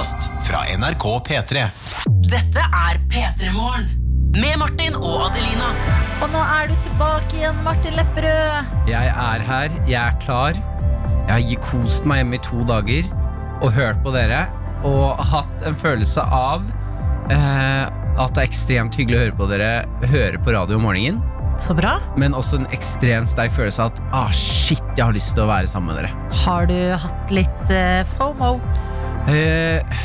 podkast fra NRK P3. Dette er P3 Morgen. Med Martin og Adelina. Og nå er du tilbake igjen, Martin Lepperød. Jeg er her, jeg er klar. Jeg har kost meg hjemme i to dager og hørt på dere. Og hatt en følelse av eh, at det er ekstremt hyggelig å høre på dere høre på radio om morgenen. Så bra. Men også en ekstremt sterk følelse av at ah, shit, jeg har lyst til å være sammen med dere. Har du hatt litt eh, FOMO? Eh,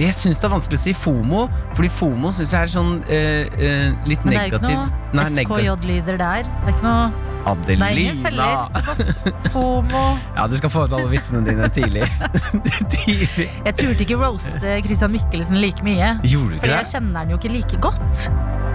jeg syns det er vanskelig å si FOMO, fordi FOMO syns jeg er sånn eh, eh, litt Men det er jo ikke noe. SKJ-lyder der. Det er ikke noe Det er ingen feller. FOMO. Ja, du skal få ut alle vitsene dine tidlig. tidlig. Jeg turte ikke roaste Christian Mikkelsen like mye. Gjorde du ikke Fordi ikke jeg kjenner han jo ikke like godt.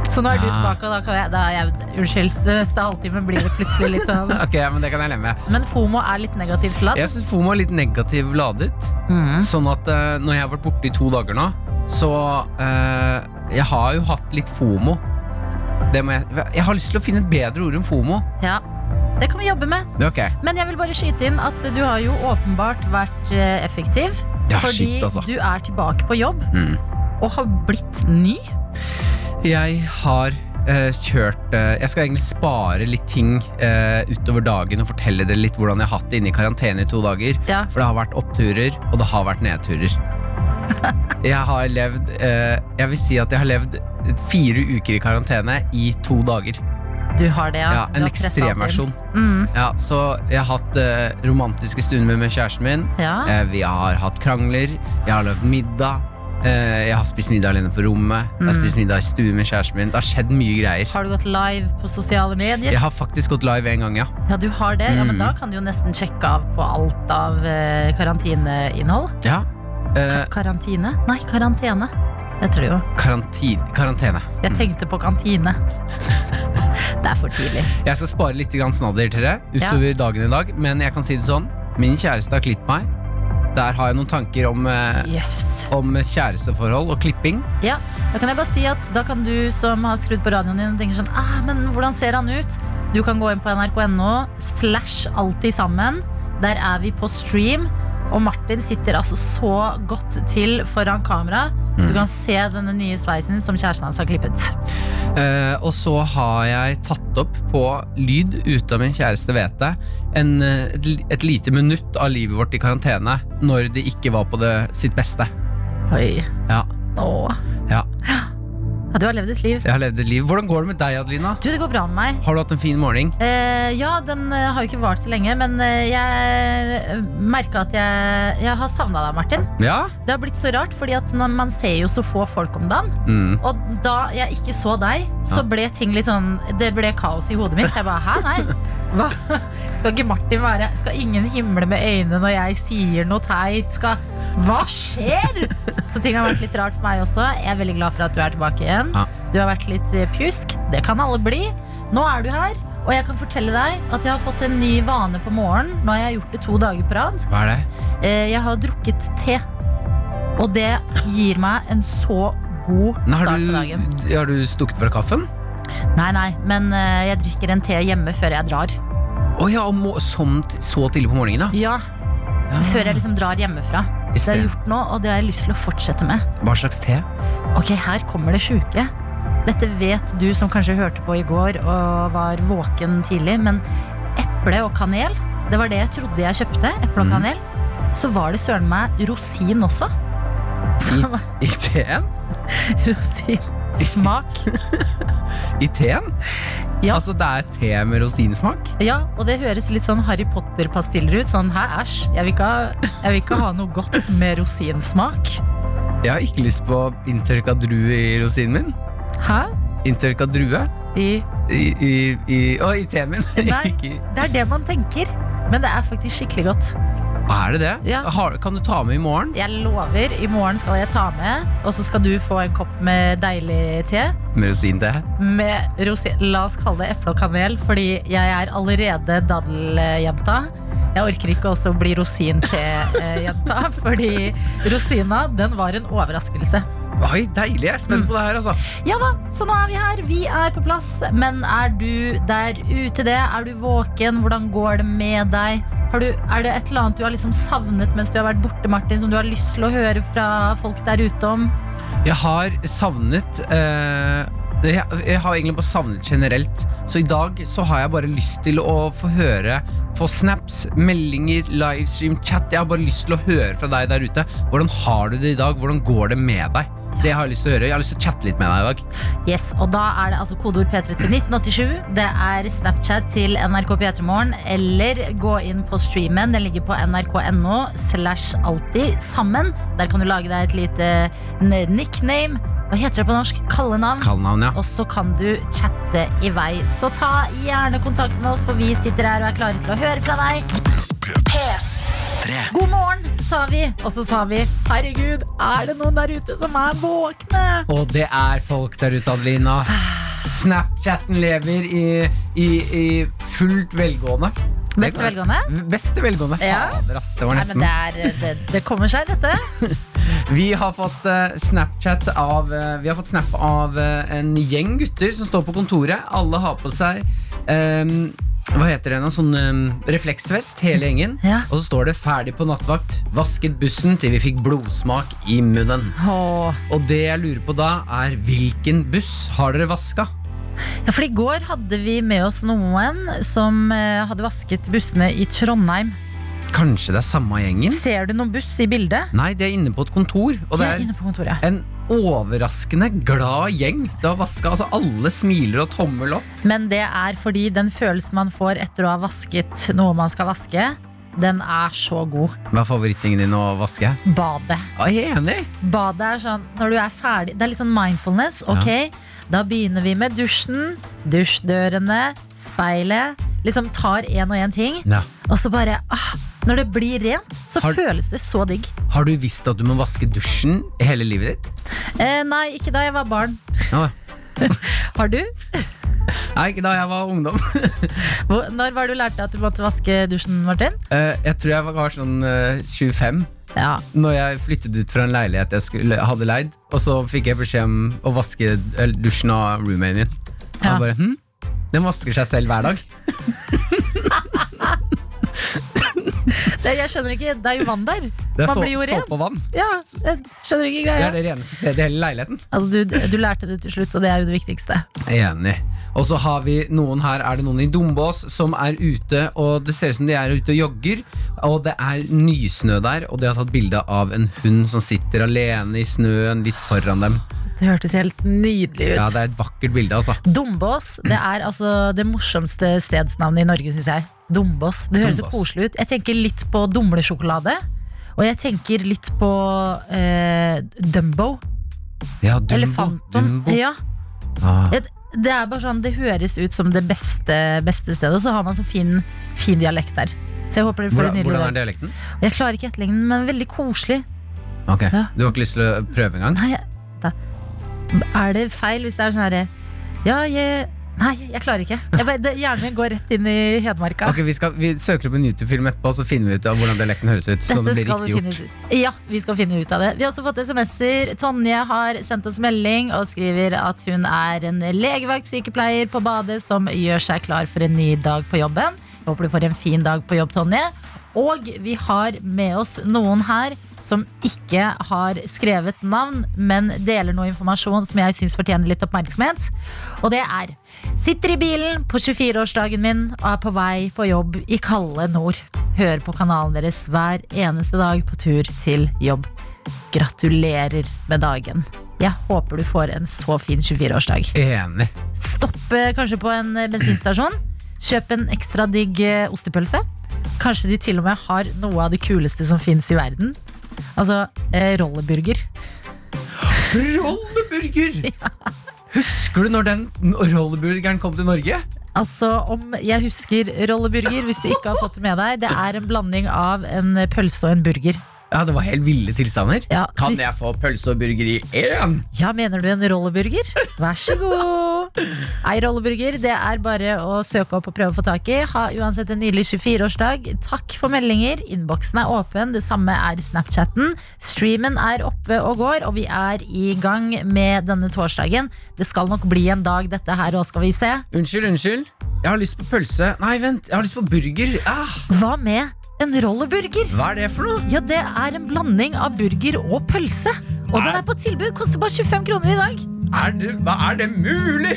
Så nå er du tilbake, og da kan jeg, da er jeg Unnskyld. Den neste halvtimen blir det plutselig litt sånn Ok, men det kan jeg leve med. Men FOMO er litt negativt ladd. Jeg syns FOMO er litt negativ ladet. Mm. Sånn at uh, når jeg har vært borte i to dager nå, så uh, Jeg har jo hatt litt FOMO. Jeg, jeg har lyst til å finne et bedre ord enn FOMO. Ja, det kan vi jobbe med. Er. Men jeg vil bare skyte inn at du har jo åpenbart vært eh, effektiv. Ja, fordi shit, altså. du er tilbake på jobb Mm. og har blitt ny. Jeg har eh, kjørt eh, Jeg skal egentlig spare litt ting eh, utover dagen og fortelle dere litt hvordan jeg har hatt det inne i karantene i to dager. Ja. For det har vært oppturer, og det har vært nedturer. Jeg har levd eh, Jeg vil si at jeg har levd fire uker i karantene i to dager. Du har det, ja. Ja, En ekstremversjon. Mm. Ja, så jeg har hatt eh, romantiske stunder med kjæresten min. Ja. Eh, vi har hatt krangler. Jeg har lagd middag. Eh, jeg har spist middag alene på rommet. Jeg har Mm. spist middag i stuen med kjæresten min. Det har skjedd mye greier. Har du gått live på sosiale medier? Jeg har faktisk gått live en gang, ja. Ja, du har det. Ja, men Mm. da kan du jo nesten sjekke av på alt av eh, karantineinnhold. ja. Eh, Ka karantine? Nei, karantene. Heter det jo. karantin karantene. Jeg Mm. tenkte på kantine. det er for tidlig. Jeg skal spare litt grann snadder til dere utover dagen i dag, men jeg kan si det sånn. Min kjæreste har klippet meg. Der har jeg noen tanker om, eh, Yes. om kjæresteforhold og klipping. Ja, da kan jeg bare si at da kan du som har skrudd på radioen din og tenker sånn ah, men hvordan ser han ut? Du kan gå inn på nrk.no slash alltid sammen. Der er vi på stream. Og Martin sitter altså så godt til foran kamera, så du kan se denne nye sveisen som kjæresten hans har klippet. Uh, og så har jeg tatt opp på lyd uten at min kjæreste vet det, en, eh, et, et lite minutt av livet vårt i karantene når det ikke var på det sitt beste. Oi. Ja, Nå. ja. Ja, du har levd et liv. Jeg har levd et liv. Hvordan går det med deg, Adelina? Du, det går bra med meg. Har du hatt en fin morgen? Eh, ja, den eh, har jo ikke vart så lenge, men eh, jeg merka at jeg, jeg har savna deg, Martin. Ja? Det har blitt så rart, fordi at man ser jo så få folk om dagen. Mm. Og da jeg ikke så deg, så ble ting litt sånn Det ble kaos i hodet mitt. Jeg bare, hæ, nei Hva? Skal ikke Martin være Skal ingen himle med øynene når jeg sier noe teit? Skal Hva skjer? Så ting har vært litt rart for meg også. Jeg er veldig glad for at du er tilbake igjen. Ja. Du har vært litt eh, pjusk. Det kan alle bli. Nå er du her. Og jeg kan fortelle deg at jeg har fått en ny vane på morgenen. Nå har jeg gjort det to dager på rad. Hva er det? Eh, Jeg har drukket te. Og det gir meg en så god start på dagen. du, har du stukket fra kaffen? Nei, nei, men eh, jeg drikker en te hjemme før jeg drar. Å ja, og må, t- så tidlig på morgenen, da? Ja. Før jeg liksom drar hjemmefra. Det har jeg gjort nå, og det har jeg lyst til å fortsette med. Hva slags te? Ok, her kommer det sjuke. Dette vet du som kanskje hørte på i går og var våken tidlig, men eple og kanel, det var det jeg trodde jeg kjøpte. Eple og Mm. kanel. Så var det søren meg rosin også. I, I teen? Rosinsmak. I teen? Ja. Altså det er te med rosinsmak? Ja, og det høres litt sånn Harry Potter-pastiller ut. Sånn, hæ, æsj. Jeg, vil ikke ha- jeg vil ikke ha noe godt med rosinsmak. Jeg har ikke lyst på inntørka drue i rosinen min. Hæ? Inntørka drue I i, i, i, Å, i teen min. Nei. Det er det man tenker. Men det er faktisk skikkelig godt. Er det det? Ja. Har, kan du ta med i morgen? Jeg lover, i morgen skal jeg ta med, og så skal du få en kopp med deilig te. Med rosinte? Med rosin. La oss kalle det eple og kanel, fordi jeg er allerede daddeljenta. Jeg orker ikke også å bli rosintejenta, fordi rosina, den var en overraskelse. Oi, deilig. Jeg er spent på det her, altså. Ja da, så nå er vi her. Vi er på plass. Men er du der ute det? Er du våken? Hvordan går det med deg? Har du, er det et eller annet du har liksom savnet mens du har vært borte, Martin, som du har lyst til å høre fra folk der ute om? Jeg har savnet eh, jeg, jeg har egentlig bare savnet generelt. Så i dag så har jeg bare lyst til å få høre, få snaps, meldinger, livestream, chat. Jeg har bare lyst til å høre fra deg der ute. Hvordan har du det i dag? Hvordan går det med deg? Det har jeg lyst til å høre. Jeg har lyst til å chatte litt med deg i dag. Yes, og da er det altså kodeord P3 til 1987. Det er Snapchat til NRK P3morgen, eller gå inn på streamen. Den ligger på nrk.no slash alltid sammen. Der kan du lage deg et lite nickname. Hva heter det på norsk? Kallenavn. Kallenavn, ja. Og så kan du chatte i vei. Så ta gjerne kontakt med oss, for vi sitter her og er klare til å høre fra deg. God morgen, sa vi. Og så sa vi herregud, er det noen der ute som er våkne? Og det er folk der ute, Adelina. Snapchatten lever i, i, i fullt velgående. Beste velgående? Beste velgående. Ja. Fader, ass. Det var Nei, men det, er, det, det kommer seg, dette. Vi har fått eh, Snapchat av eh, Vi har fått snap av eh, en gjeng gutter som står på kontoret. Alle har på seg ehm, hva heter det? En sånn um, refleksvest, hele gjengen. Ja. Og så står det 'ferdig på nattvakt'. Vasket bussen til vi fikk blodsmak i munnen. Åh. Og det jeg lurer på da, er hvilken buss har dere vaska? Ja, for I går hadde vi med oss noen som eh, hadde vasket bussene i Trondheim. Kanskje det er samme gjengen? Ser du noen buss i bildet? Nei, de er inne på et kontor. Og De det er er inne på kontoret. en overraskende glad gjeng. Det har vaska, altså Alle smiler og tommel opp. Men det er fordi den følelsen man får etter å ha vasket noe man skal vaske, den er så god. Hva er favorittingen din å vaske? Badet. Ah, jeg er enig. Badet er sånn når du er ferdig Det er litt sånn mindfulness. Ok, da begynner vi med dusjen, dusjdørene, speilet. Liksom tar én og én ting, Ja. og så bare ah, Når det blir rent, så Har- føles det så digg. Har du visst at du må vaske dusjen hele livet ditt? Eh, nei, ikke da jeg var barn. Ah. Har du? Nei, ikke da jeg var ungdom. Når var du lærte at du måtte vaske dusjen, Martin? Eh, jeg tror jeg var sånn eh, 25 Ja, Når jeg flyttet ut fra en leilighet jeg skulle, hadde leid. Og så fikk jeg beskjed om å vaske eh, dusjen av roommaten min. Ja. jeg bare, hm? Den vasker seg selv hver dag. det, Jeg skjønner ikke, det er jo vann der. Det er Man så, blir jo ren. såpe og vann. Ja, jeg skjønner ikke Det er det reneste stedet i hele leiligheten. Altså, du, du lærte det til slutt, og det er jo det viktigste. Enig. Og så har vi noen her, er det noen i Dombås som er ute, og det ser ut som de er ute og jogger. Og det er nysnø der, og de har tatt bilde av en hund som sitter alene i snøen litt foran dem. Det hørtes helt nydelig ut. Ja, det er et vakkert bilde, altså. Dombås det er altså det morsomste stedsnavnet i Norge, syns jeg. Dombås. Det høres så koselig ut. Jeg tenker litt på dumlesjokolade. Og jeg tenker litt på eh, Dumbo. Ja, Dumbo. Elefanten. Dumbo. Ja, Ah. det, det er bare sånn Det høres ut som det beste, beste stedet, og så har man så fin, fin dialekt der. Så jeg håper dere får Hvordan, det hvordan er dialekten? Jeg klarer ikke etterligne den, men veldig koselig. Ok, Ja. Du har ikke lyst til å prøve engang? Nei, jeg-. Er det feil hvis det er sånn herre Ja, jeg Nei, jeg klarer ikke. Jeg bare, det, hjernen min går rett inn i Hedmarka. Ok, vi, skal, vi søker opp en YouTube-film etterpå, så finner vi ut av hvordan dialekten høres ut. så det blir riktig gjort. ut. Ja, vi skal finne ut av det. Vi har også fått SMS-er. Tonje har sendt oss melding og skriver at hun er en legevaktsykepleier på badet som gjør seg klar for en ny dag på jobben. Jeg håper du får en fin dag på jobb, Tonje. Og vi har med oss noen her som ikke har skrevet navn, men deler noe informasjon som jeg syns fortjener litt oppmerksomhet. Og det er Sitter i bilen på 24-årsdagen min og er på vei på jobb i kalde nord. Hører på kanalen deres hver eneste dag på tur til jobb. Gratulerer med dagen. Jeg håper du får en så fin 24-årsdag. Enig. Stopp eh, kanskje på en bensinstasjon. Kjøp en ekstra digg eh, ostepølse. Kanskje de til og med har noe av det kuleste som fins i verden. Altså eh, rolleburger. Rolleburger! Husker du når den rolleburgeren kom til Norge? Altså, om jeg husker rolleburger, hvis du ikke har fått det med deg, det er en blanding av en pølse og en burger. Ja, det var helt ville tilstander. Ja, kan hvis- jeg få pølse og burger i én? Ja, mener du en rolleburger? Vær så god. Ei rolleburger, det er bare å søke opp og prøve å få tak i. Ha uansett en nydelig 24-årsdag. Takk for meldinger. Innboksen er åpen. Det samme er Snapchatten. Streamen er oppe og går, og vi er i gang med denne torsdagen. Det skal nok bli en dag, dette her òg, skal vi se. Unnskyld, unnskyld. Jeg har lyst på pølse. Nei, vent. Jeg har lyst på burger. Ah, Hva med en rolleburger? hva er det for noe? Ja, det er en blanding av burger og pølse. Og den er på tilbud. Koster bare 25 kroner i dag. Er det, hva er det mulig?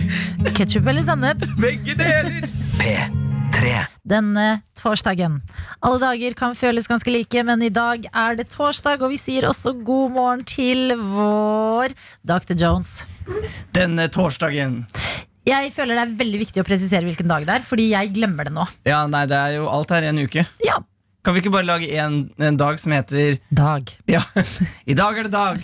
Ketsjup eller sennep? Begge deler. P3. denne torsdagen. Alle dager kan føles ganske like, men i dag er det torsdag, og vi sier også god morgen til vår Dr. Jones. Denne torsdagen. Jeg føler det er veldig viktig å presisere hvilken dag det er, fordi jeg glemmer det nå. Ja, nei, det er jo alt her i en uke. Ja, Kan vi ikke bare lage en, en dag som heter dag. Ja, i dag er det dag.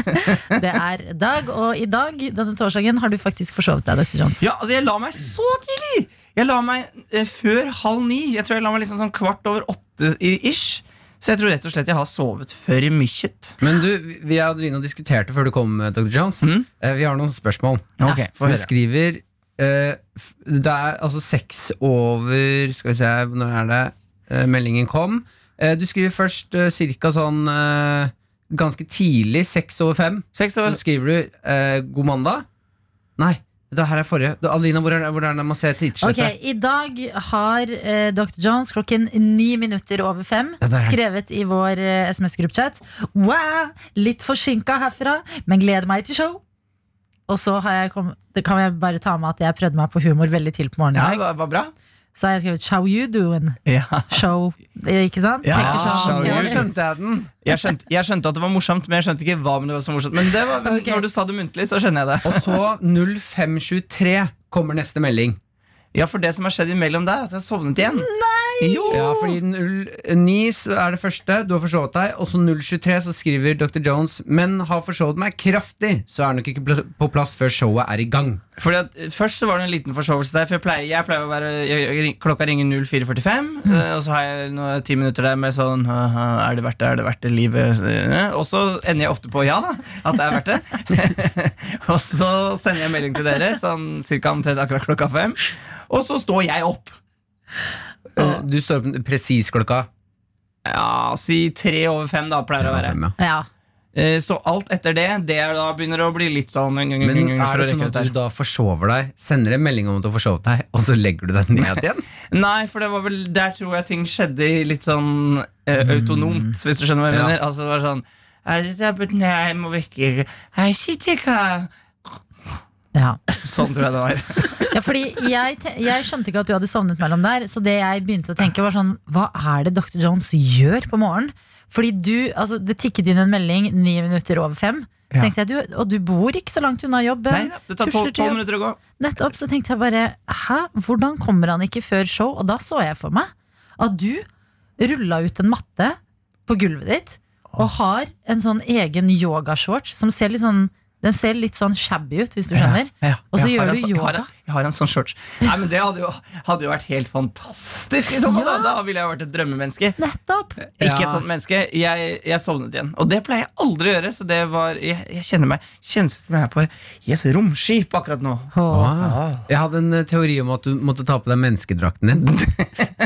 Det er dag, og i dag, denne torsdagen, har du faktisk forsovet deg, Dr. Jones. Ja, altså Jeg la meg så tidlig! Jeg la meg eh, før halv ni. Jeg tror jeg la meg liksom sånn kvart over åtte ish. Så jeg tror rett og slett jeg har sovet for mye. Men du, vi og Adelina diskuterte før du kom, Dr. Jones. Mm? Eh, Vi har noen spørsmål. Ok, få Hun høre. skriver eh, f- Det er altså seks over Skal vi se, når er det eh, meldingen kom? Eh, du skriver først uh, cirka sånn eh, ganske tidlig, seks over fem. Så skriver du eh, 'god mandag'. Nei, det her er forrige. Da, Adelina, hvor er, hvor er det man ser Ok, Okay, I dag har eh, Dr. Jones klokken ni minutter over fem Ja, skrevet i vår eh, SMS-gruppechat. Wow, litt forsinka herfra, men gleder meg til show. Og så har jeg kom, det kan jeg bare ta med at jeg prøvde meg på humor veldig til på morgenen. Ja, i det var bra. Så har jeg skrevet 'Show you doing?' Ja. Show. Ikke sant? Ja, sånn, show skal you. jeg- skjønte jeg den. Jeg skjønte, jeg skjønte at det var morsomt, men jeg skjønte ikke hva men det var så morsomt. Men det var, okay. når du sa det muntlig, så skjønner jeg det. Og så 0523 kommer neste melding. Ja, For det som har skjedd imellom der, er at jeg har sovnet igjen. Nei! Jo! Ja, fordi 09 er det første, du har forsovet deg, og så 023 så skriver Dr. Jones Men har forsovet meg kraftig, så er nok ikke på plass før showet er i gang. Fordi at eh, Først så var det en liten forsovelse der. For jeg pleier, jeg pleier å være jeg, Klokka ringer 04.45, mm. og så har jeg noe, ti minutter der med sånn Er det verdt det? Er det verdt det? Livet eh?» Og så ender jeg ofte på ja, da. At det er verdt det. og så sender jeg melding til dere sånn cirka omtrent akkurat klokka fem. Og så står jeg opp. Eh, Du står opp presis klokka Ja, Si tre over fem, da, pleier det å være. fem, ja. Ja. Eh, Så alt etter det, det er da begynner å bli litt sånn Men er det sånn at du da forsover deg, sender en melding om at du har forsovet deg, og så legger du deg ned igjen? Nei, for det var vel der tror jeg ting skjedde litt sånn eh, autonomt, hvis du skjønner hva jeg Ja. mener. Altså det var sånn «Er det der, Nei, jeg må vekke Hei, sitter ikke ja. Sånn tror jeg det var. Ja, fordi jeg, jeg skjønte ikke at du hadde sovnet mellom der, så det jeg begynte å tenke, var sånn Hva er det Dr. Jones gjør på morgenen? Fordi du, altså Det tikket inn en melding ni minutter over fem. Så Ja. tenkte jeg, du, Og du bor ikke så langt unna jobben. Nei, da, det tar tolv jobb. minutter å gå. Nettopp, så tenkte jeg bare Hæ, hvordan kommer han ikke før show? Og da så jeg for meg at du rulla ut en matte på gulvet ditt og har en sånn egen yogashorts som ser litt sånn Den ser litt sånn shabby ut, hvis du skjønner. Ja, Og så gjør du jeg har yoga. en- Jeg har en sånn shorts. Nei, men Det hadde jo, hadde jo vært helt fantastisk. I så fall, da. da ville jeg vært et drømmemenneske. Nettopp! Ikke Ja. et sånt menneske. Jeg, jeg sovnet igjen. Og det pleier jeg aldri å gjøre. Så det var Jeg, jeg kjenner meg Kjennes ut som jeg er på i et romskip akkurat nå. Åh. Ah. Jeg hadde en eh, teori om at du måtte ta på deg menneskedrakten din.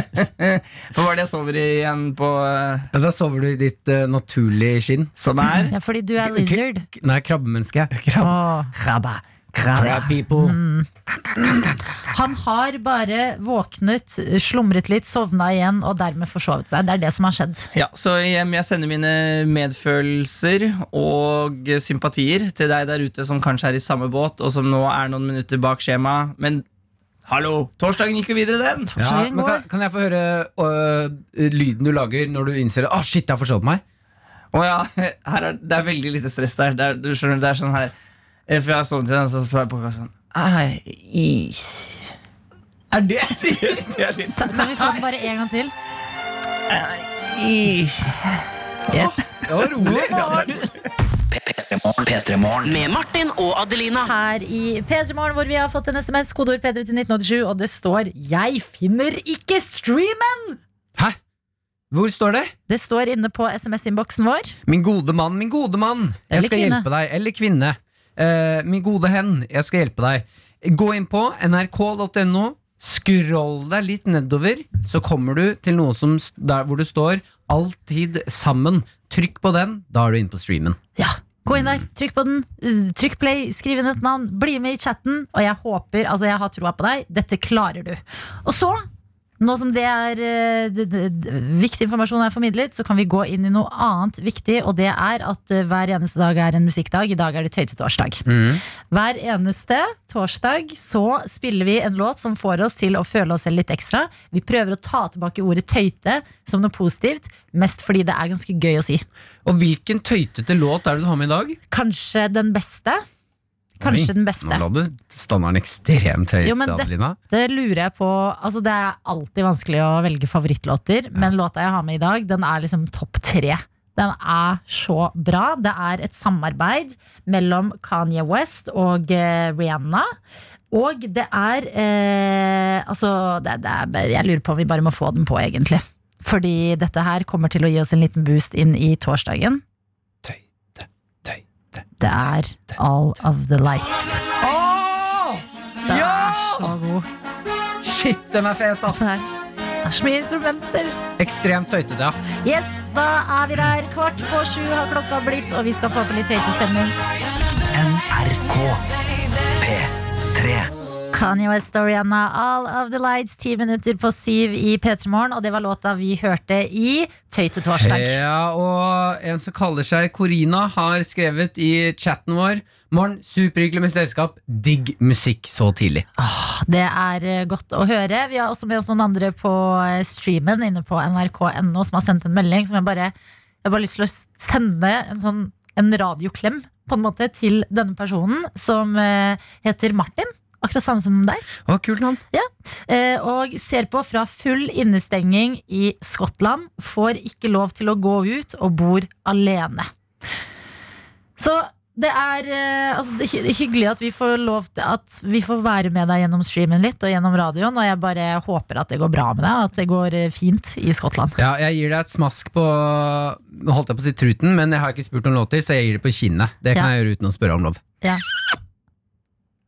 For hva er det jeg sover i igjen på eh, Ja, Da sover du i ditt uh, naturlige skinn. Som er Ja, fordi du er lizard. Nei, krabbemenneske. Åh. Krabba. Crab people. Mm. Han har bare våknet, slumret litt, sovna igjen og dermed forsovet seg. Det er det som har skjedd. Ja, så jeg, sender mine medfølelser og sympatier til deg der ute som kanskje er i samme båt, og som nå er noen minutter bak skjema. Men hallo, torsdagen gikk jo videre, den. Ja, men kan, kan jeg få høre øh, lyden du lager når du innser Å, shit, jeg har forsovet meg? Å ja, her er, det er veldig lite stress der. Det er, du skjønner, det er sånn her For jeg har sovnet i den, så så jeg på klokka sånn is. Er det det litt kan vi få den bare en gang til? is. Yes. Det var rolig. P3morgen. Med Martin og Adelina. Her i P3 Morgen hvor vi har fått en SMS, kodeord P3 til 1987, og det står 'Jeg finner ikke streamen'! Hæ? Hvor står det? Det står inne på SMS-innboksen vår. Min gode mann, min gode mann, jeg skal kvinne. hjelpe deg. Eller kvinne. Eh, min gode hen, jeg skal hjelpe deg. Gå inn på nrk.no. Scroll deg litt nedover, så kommer du til noe som, der hvor det står 'Alltid sammen'. Trykk på den, da er du inne på streamen. Ja, Gå inn der, trykk på den, uh, trykk play, skriv inn et navn, bli med i chatten. Og jeg håper, altså jeg har troa på deg, dette klarer du. Og så, nå som det er eh, det, det, det, viktig informasjon er formidlet, så kan vi gå inn i noe annet viktig, og det er at eh, hver eneste dag er en musikkdag. I dag er det tøytetorsdag. Hver eneste torsdag så spiller vi en låt som får oss til å føle oss selv litt ekstra. Vi prøver å ta tilbake ordet tøyte som noe positivt, mest fordi det er ganske gøy å si. Og hvilken tøytete låt er det du har med i dag? Kanskje den beste. Kanskje Oi, den beste. Nå la du standarden ekstremt høyt, Jo, men det- Adelina. Det lurer jeg på Altså Det er alltid vanskelig å velge favorittlåter, men låta jeg har med i dag, den er liksom topp tre. Den er så bra. Det er et samarbeid mellom Kanye West og eh, Rihanna. Og det er eh, Altså, det, det er, jeg lurer på om vi bare må få den på, egentlig. Fordi dette her kommer til å gi oss en liten boost inn i torsdagen. Tøyte, tøyte. Det er All of the Lights. Den er så god. Shit, den er fet, ass! Det er så mye instrumenter. Ekstremt tøytete, ja. Yes, Da er vi der. Kvart på sju har klokka blitt, og vi skal få på litt høytestemning. NRK P3 Kanye West og Rihanna, All of the Lights, ti minutter på syv i P3 Morgen. Og det var låta vi hørte i Tøytetorsdag. Ja, og en som kaller seg Corina, har skrevet i chatten vår Morgen, superhyggelig med selskap. Digg musikk så tidlig. Det er eh, godt å høre. Vi har også med oss noen andre på eh, streamen inne på nrk.no som har sendt en melding som jeg bare Jeg har bare lyst til å sende en sånn en radioklem på en måte til denne personen, som eh, heter Martin. Akkurat samme som deg. Å, kult navn. Eh, og ser på fra full innestenging i Skottland. Får ikke lov til å gå ut og bor alene. Så det er eh, altså, det er hyggelig at vi får lov til At vi får være med deg gjennom streamen litt og gjennom radioen. Og jeg bare håper at det går bra med deg, og at det går eh, fint i Skottland. Ja, jeg gir deg et smask på holdt jeg på å si truten, men jeg har ikke spurt om låter, så jeg gir det på kinnet. Det kan Ja. jeg gjøre uten å spørre om lov.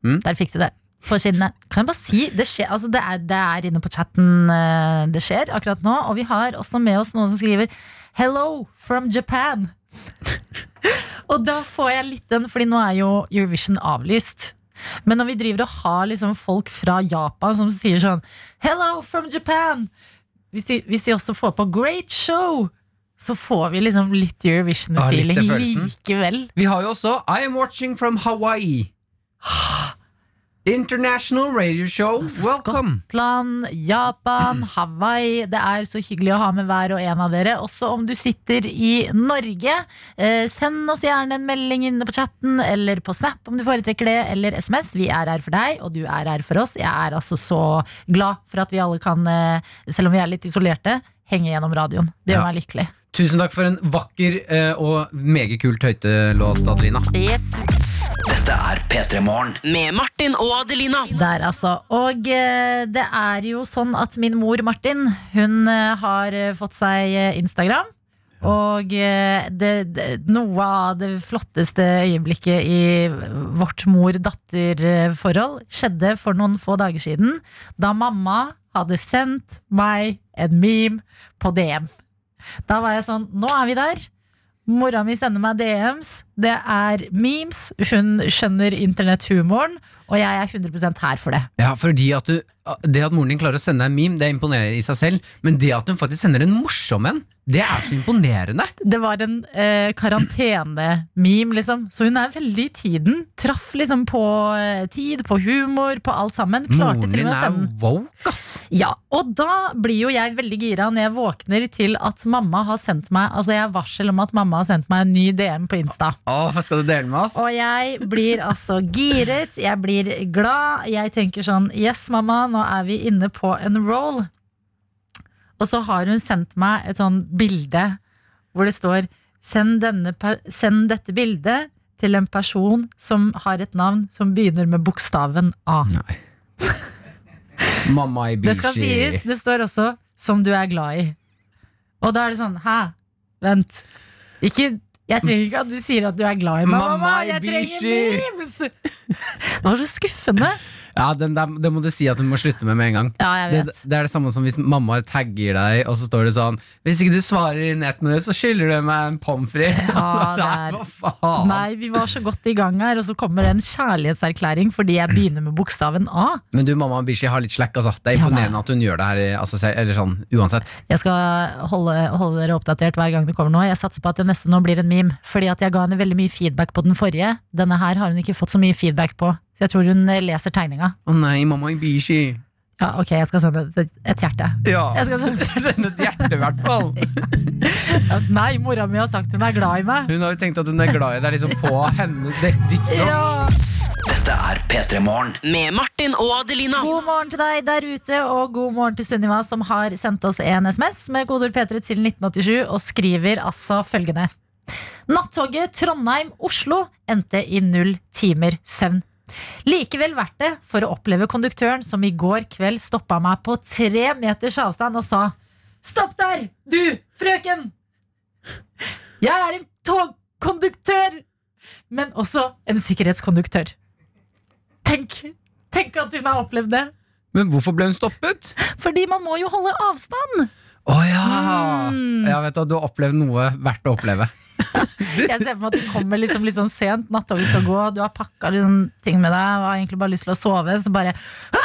Mm. Der fikk du det. På kinnet. Kan jeg bare si, det, skjer, altså det, er, det er inne på chatten eh, det skjer akkurat nå. Og vi har også med oss noen som skriver 'Hello from Japan'. og da får jeg litt den, fordi nå er jo Eurovision avlyst. Men når vi driver og har liksom folk fra Japan som sier sånn 'Hello from Japan', hvis de, hvis de også får på 'Great show', så får vi liksom litt Ah, Eurovision-feeling ja, likevel. Vi har jo også I am watching from Hawaii. International Radio Show. Altså, Welcome. Skottland, Japan, Hawaii. Det er så hyggelig å ha med hver og en av dere. Også om du sitter i Norge. Eh, send oss gjerne en melding inne på chatten eller på Snap om du foretrekker det, eller SMS. Vi er her for deg, og du er her for oss. Jeg er altså så glad for at vi alle kan, eh, selv om vi er litt isolerte, henge gjennom radioen. Det gjør Ja. meg lykkelig. Tusen takk for en vakker eh, og meget kult høytelåt, Adelina. Yes. Dette er P3 Morgen Med Martin og Adelina. Der, altså. Og eh, det er jo sånn at min mor Martin, hun eh, har eh, fått seg Instagram. Og det, det, noe av det flotteste øyeblikket i vårt mor-datter-forhold skjedde for noen få dager siden, da mamma hadde sendt meg en meme på DM. Da var jeg sånn Nå er vi der. Mora mi sender meg DMs. Det er memes. Hun skjønner internetthumoren, og jeg er 100% her for det. Ja, fordi at du, Det at moren din klarer å sende deg en meme, det imponerer i seg selv. Men det at hun faktisk sender en morsom en, det er så imponerende. Det var en eh, karantene-meme, liksom. Så hun er veldig i tiden. Traff liksom på eh, tid, på humor, på alt sammen. Klarte Moren til din er woke, ass. Ja, og da blir jo jeg veldig gira når jeg våkner til at mamma har sendt meg Altså jeg har varsel om at mamma har sendt meg en ny DM på Insta. Åh, skal du dele med oss? Og jeg blir altså giret, jeg blir glad. Jeg tenker sånn Yes, mamma, nå er vi inne på en roll. Og så har hun sendt meg et sånn bilde hvor det står Send, denne, send dette bildet til en person som har et navn som begynner med bokstaven A. Nei. Mamma i Det skal sies, det står også 'som du er glad i'. Og da er det sånn Hæ? Vent. Ikke jeg trenger ikke at du sier at du er glad i meg, mamma. Jeg trenger memes! Det var så skuffende. Ja, den der, Det må du si at du må slutte med med en gang. Ja, jeg vet. det er det samme som hvis mamma tagger deg, og så står det sånn Hvis ikke du svarer innen ett minutt, så skylder du meg en pommes frites. Ja, det faen? Nei, vi var så godt i gang her, og så kommer det en kjærlighetserklæring fordi jeg begynner med bokstaven A. Men du, mamma Bishi har litt slack, altså. Det er Ja, imponerende at hun gjør det her, altså, eller sånn, uansett. Jeg skal holde, holde dere oppdatert hver gang det kommer noe. Jeg satser på at det neste nå blir en meme, fordi at jeg ga henne veldig mye feedback på den forrige. Denne her har hun ikke fått så mye feedback på, så jeg tror hun eh, leser tegninga. Å nei, mamma Ibishi. Ja, ok, jeg skal sende et, et hjerte. Ja. Jeg skal sende sende et hjerte, i hvert fall. Nei, mora mi har sagt hun er glad i meg. Hun har jo tenkt at hun er glad i deg liksom på henne, det, ditt språk. Ja. Dette er P3 Morgen. Med Martin og Adelina. God morgen til deg der ute, og god morgen til Sunniva, som har sendt oss en SMS med kodeord P3 til 1987, og skriver altså følgende. Nattoget Trondheim-Oslo endte i null timer søvn. Likevel verdt det for å oppleve konduktøren som i går kveld stoppa meg på tre meters avstand og sa Stopp der, du, frøken! Jeg er en togkonduktør, men også en sikkerhetskonduktør. Tenk, tenk at hun har opplevd det. Men hvorfor ble hun stoppet? Fordi man må jo holde avstand. Å ja! Mm. Jeg vet at du har opplevd noe verdt å oppleve. Jeg ser for meg at du kommer liksom litt sånn sent, nattoget skal gå, du har pakka liksom ting med deg og har egentlig bare lyst til å sove, så bare «Hæ!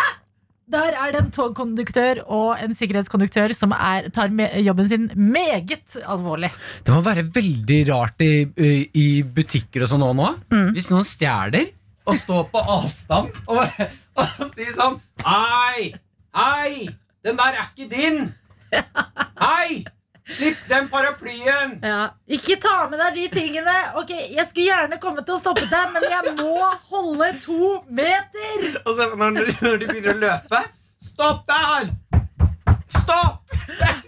Der er det en togkonduktør og en sikkerhetskonduktør som er, tar jobben sin meget alvorlig. Det må være veldig rart i, i, butikker og sånn nå. Mm. Hvis noen stjeler og står på avstand og, og sier sånn Hei! Hei! Den der er ikke din! Hei! Slipp den paraplyen! Ikke ta med deg de tingene. Ok, Jeg skulle gjerne kommet og stoppet deg, men jeg må holde to meter. Og så når, når de begynner å løpe Stopp der! Stopp!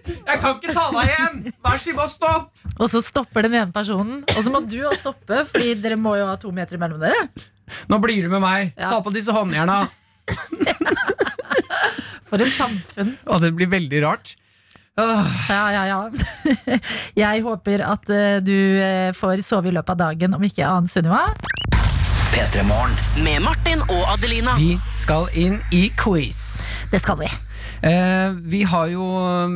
Jeg kan ikke ta deg igjen! Vær så snill, stopp! Og så stopper den ene personen, og så må du også stoppe, Fordi dere må jo ha to meter mellom dere. Nå blir du med meg. Ja. Ta på disse håndjerna. For et samfunn. Og det blir veldig rart. Åh. Ja, ja, ja. Jeg håper at eh, du eh, får sove i løpet av dagen, om ikke annet Sunniva. Med Martin og Adelina. Vi skal inn i quiz. Det skal vi. Eh, vi har jo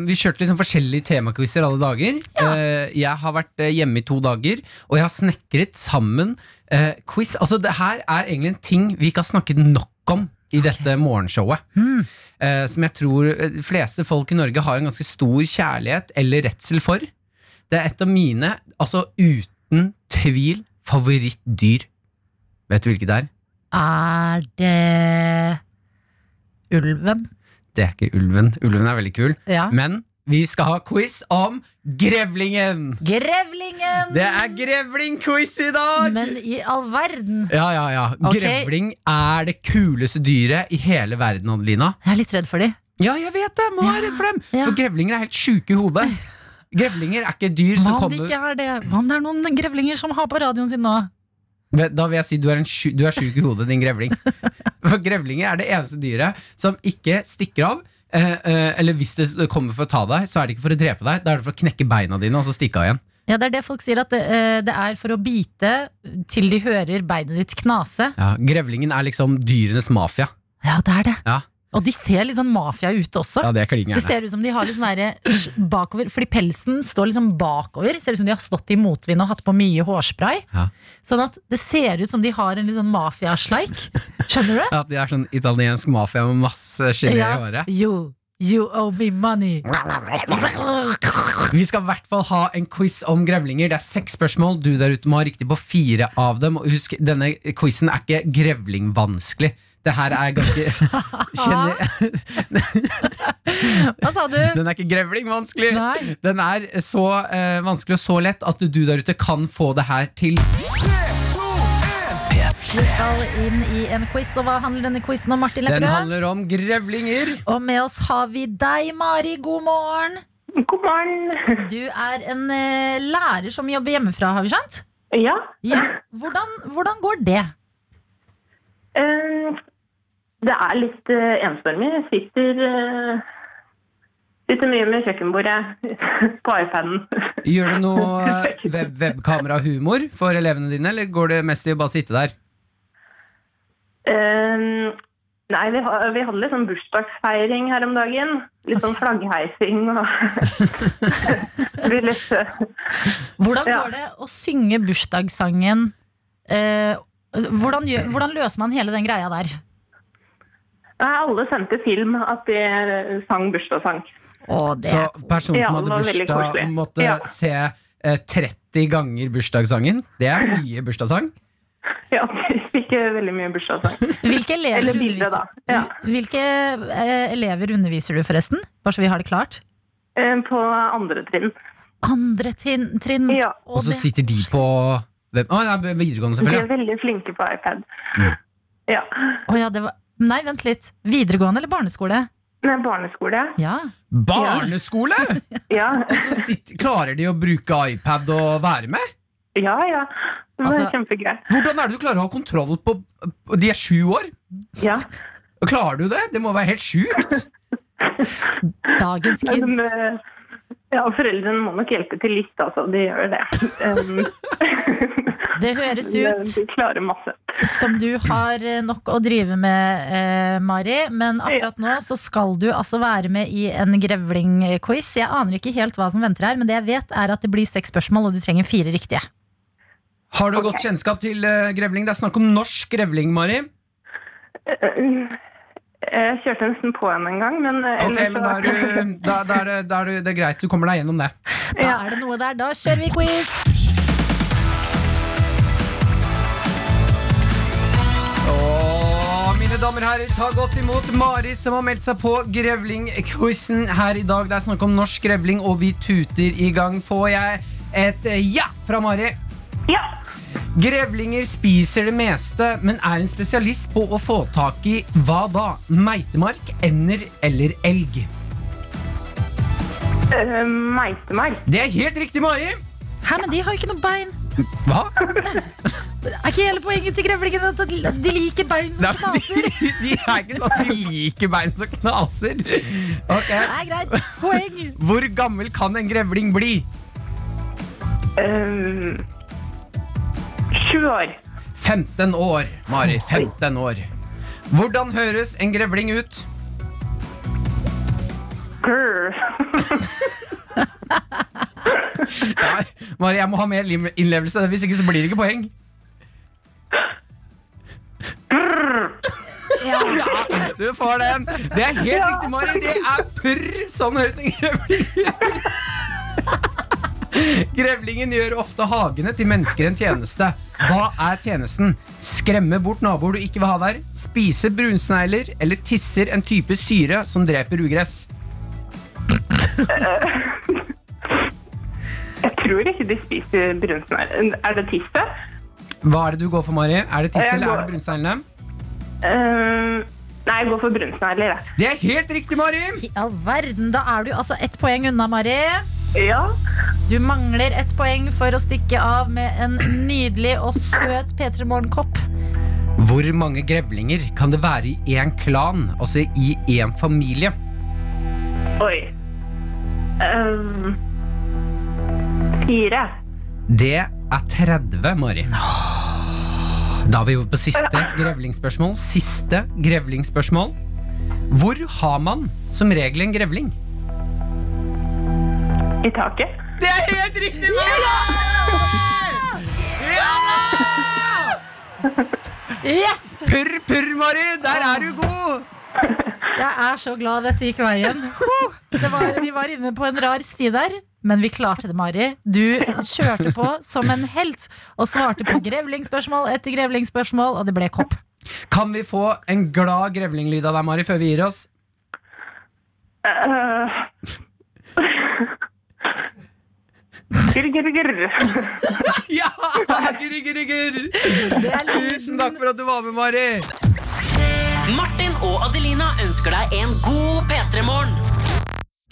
Vi kjørte liksom forskjellige temaquizer alle dager. Eh, jeg har vært eh, hjemme i to dager, og jeg har snekret sammen eh, quiz. Altså Det her er egentlig en ting vi ikke har snakket nok om i dette morgenshowet. Eh, som jeg tror eh, de fleste folk i Norge har en ganske stor kjærlighet eller redsel for. Det er et av mine, altså uten tvil, favorittdyr. Vet du hvilket det er? Er det ulven? Det er ikke ulven. Ulven er veldig kul. Ja. Men vi skal ha quiz om grevlingen! Grevlingen! Det er grevlingquiz i dag! Men i all verden. Ja, ja, ja. Okay. Grevling er det kuleste dyret i hele verden, Adelina. Jeg er litt redd for dem. Ja, jeg vet det! Må være redd for dem! For grevlinger er helt sjuke i hodet. Grevlinger er ikke dyr som kommer ikke er det? Om det er noen grevlinger som har på radioen sin nå? Da vil jeg si du er, en sju, du er sjuk i hodet, din grevling. For grevlinger er det eneste dyret som ikke stikker av. Eh, eh, eller hvis det kommer for å ta deg, så er det ikke for å drepe deg. Da er det for å knekke beina dine og så stikke av igjen. Ja, Det er det folk sier, at det, eh, det er for å bite til de hører beinet ditt knase. Ja, grevlingen er liksom dyrenes mafia. Ja, det er det. Ja, Og de ser litt sånn mafia ut også. ja det er klin Det ser ut som de har litt sånn der bakover Fordi pelsen står liksom bakover. Ser ut som de har stått i motvind og hatt på mye hårspray. Ja. Sånn at det ser ut som de har en litt sånn mafiasleik. Skjønner du? At de er sånn italiensk mafia med masse gelé i håret. Jo. you owe me money. Vi skal i hvert fall ha en quiz om grevlinger. Det er seks spørsmål. Du der ute må ha riktig på fire av dem. Og husk, denne quizen er ikke grevlingvanskelig. Det her er ganske kjenner, Hva sa du? Den er ikke grevlingvanskelig. Nei. Den er så eh, vanskelig og så lett at du der ute kan få det her til. Vi skal inn i en quiz, og hva handler denne quizen om, Martin Den Lepperød? handler om grevlinger. Og med oss har vi deg, Mari. God morgen. God morgen. Du er en eh, lærer som jobber hjemmefra, har vi skjønt? Ja. Ja. Hvordan, hvordan går det? eh, det er litt uh, ensformig. Jeg sitter uh, Sitter mye med kjøkkenbordet på iPaden. Gjør du noe web webkamerahumor for elevene dine, eller går det mest i å bare sitte der? Uh, nei, vi, ha- vi hadde litt sånn bursdagsfeiring her om dagen. Litt sånn flaggheising og litt eh, Hvordan Ja. går det å synge bursdagssangen? Eh, hvordan, hvordan løser man hele den greia der? Nei, alle sendte film at de eh, sang bursdagssang. Så er personen som hadde bursdag, måtte Ja. se eh, 30 ganger bursdagssangen? Det er mye bursdagssang. Ja, fikk eh, veldig mye bursdagssang. Hvilke elever, Eller bilde, underviser, da. Ja. Hvilke eh, elever underviser du, forresten? Bare så vi har det klart. Eh, På andre trinn. Andre trinn. trinn. Ja. Og så sitter de på hvem? Oh, ja, videregående, De er veldig flinke på iPad. Mm. Ja. Oh, ja, det var Nei, vent litt. Videregående eller barneskole? Er barneskole. Ja. Barneskole! Ja, Og så sitter, klarer de å bruke iPad og være med? ja. ja. Det var Altså- kjempegøy. Hvordan er det du klarer å ha kontroll på De er sju år. Ja. Klarer du det? Det må være helt sjukt. Dagens kids. eh, ja, foreldrene må nok hjelpe til litt, altså. De gjør det. Det høres ut De klarer masse. som du har eh, nok å drive med, eh, Mari. Men akkurat nå så skal du altså være med i en grevlingquiz. Jeg aner ikke helt hva som venter her, men det jeg vet er at det blir seks spørsmål, og du trenger fire riktige. Har du godt kjennskap til eh, grevling? Det er snakk om norsk grevling, Mari. Jeg kjørte nesten på henne en gang, men Ok, men da er, du, da, da, er det, da er det, greit. Du kommer deg gjennom det. Da er det noe der. Da kjører vi quiz! Mine damer og herrer, ta godt imot Mari som har meldt seg på grevlingquizen her i dag. Det er snakk om norsk grevling, og vi tuter i gang. Får jeg et eh, ja fra Mari? Ja. Grevlinger spiser det meste, men er en spesialist på å få tak i hva da? Meitemark, ender eller elg? Uh, Meitemark. Det er helt riktig, Mari! Hæ, men de har ikke noe bein. Hva? Er ikke hele poenget til grevlingen at de liker bein som knaser? de, de er ikke sånn at de liker bein som knaser. Okay. Det er greit. Poeng. Hvor gammel kan en grevling bli? Uh, Sju år. 15 år, Mari. 15 år. Hvordan høres en grevling ut? Grr. Ja, Mari, jeg må ha mer innlevelse, hvis ikke så blir det ikke poeng. Ja. Du får den. Det er helt riktig, Mari. Det er purr. Sånn høres en grevling ut. Grevlingen gjør ofte hagene til mennesker en tjeneste. Hva er tjenesten? Skremme bort naboer du ikke vil ha der? Spise brunsnegler? Eller tisser en type syre som dreper ugress? Jeg tror ikke de spiser brunsnegler. Er det tisset? Hva er det du går for, Mari? Er det tiss Jeg eller er går- det? Uh, nei, jeg går for brunsnegler, jeg. Det er helt riktig, Mari! I all verden, da er du altså ett poeng unna, Mari. Ja. Du mangler ett poeng for å stikke av med en nydelig og søt P3 Morgen-kopp. Hvor mange grevlinger kan det være i én klan, altså i én familie? Oi. Um, fire. Det er 30, Mari. Da er vi på siste grevlingsspørsmål. Siste grevlingsspørsmål. Hvor har man som regel en grevling? I taket. Det er helt riktig, Mari! Ja da! Yes! Purr, purr, Mari! Der er du god! Jeg er så glad dette gikk veien. Det var, vi var inne på en rar sti der, men vi klarte det, Mari. Du kjørte på som en helt og svarte på grevlingsspørsmål etter grevlingsspørsmål, og det ble kopp. Kan vi få en glad grevlinglyd av deg, Mari, før vi gir oss? Uh, grr, grr. Ja! Gurr, gurr, gurr. Tusen takk for at du var med, Mari. Martin og Adelina ønsker deg en god P3-morgen.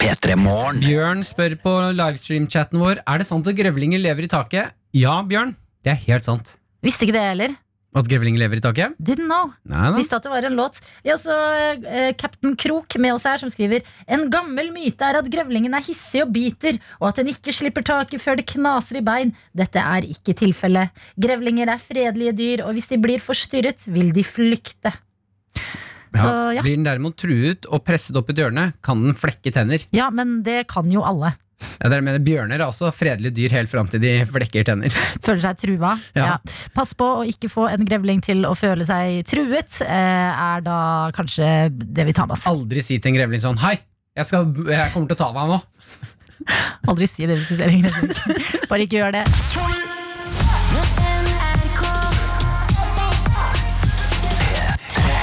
P3 Morgen. Bjørn spør på livestream-chatten vår Er det sant at grevlinger lever i taket. Ja, Bjørn. Det er helt sant. Visste ikke det heller. At grevlinger lever i taket? Didn't know. Nei. Visste at det var en låt. Vi har også uh, Captain Krok med oss her, som skriver En gammel myte er at grevlingen er hissig og biter, og at den ikke slipper taket før det knaser i bein. Dette er ikke tilfellet. Grevlinger er fredelige dyr, og hvis de blir forstyrret, vil de flykte. Så ja. Blir den derimot truet og presset opp i et hjørne, kan den flekke tenner. ja, men det kan jo alle. Ja, dere mener Bjørner er også fredelige dyr helt fram til de flekker tenner. Føler seg trua. Ja. Ja. Pass på å ikke få en grevling til å føle seg truet, eh, er da kanskje det vi tar med oss. Aldri si til en grevling sånn Hei, jeg, skal, jeg kommer til å ta deg nå. Aldri si det hvis du ser en grevling. Bare ikke gjør det.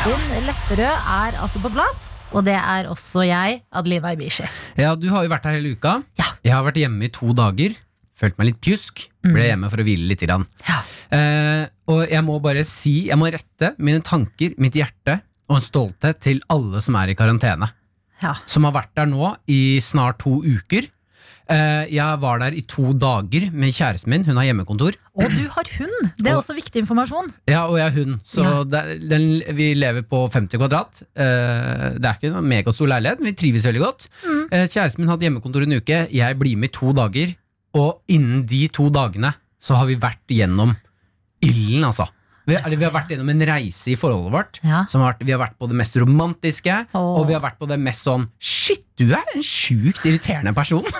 Din Lepperød er altså på plass, og det er også jeg, Adelina Ibishi. Ja, Du har jo vært her hele uka. Ja. Jeg har vært hjemme i to dager. Følt meg litt pjusk. Ble hjemme for å hvile litt. Grann. Ja. Eh, og jeg må bare si, jeg må rette mine tanker, mitt hjerte og en stolthet til alle som er i karantene. Ja. Som har vært der nå i snart to uker. Eh, jeg var der i to dager med kjæresten min. Hun har hjemmekontor. Og du har hund! Det er Og- også viktig informasjon. Ja, og jeg har hund. Så Ja. det, den, vi lever på 50 kvadrat. Eh, det er ikke en megastor leilighet, men vi trives veldig godt. Mm. Eh, kjæresten min hadde hjemmekontor en uke. Jeg blir med i to dager. Og innen de to dagene så har vi vært gjennom ilden, altså. Vi, eller, vi har vært gjennom en reise i forholdet vårt. Ja. Som har vi har vært på det mest romantiske, oh. og vi har vært på det mest sånn Shit, du er en sjukt irriterende person!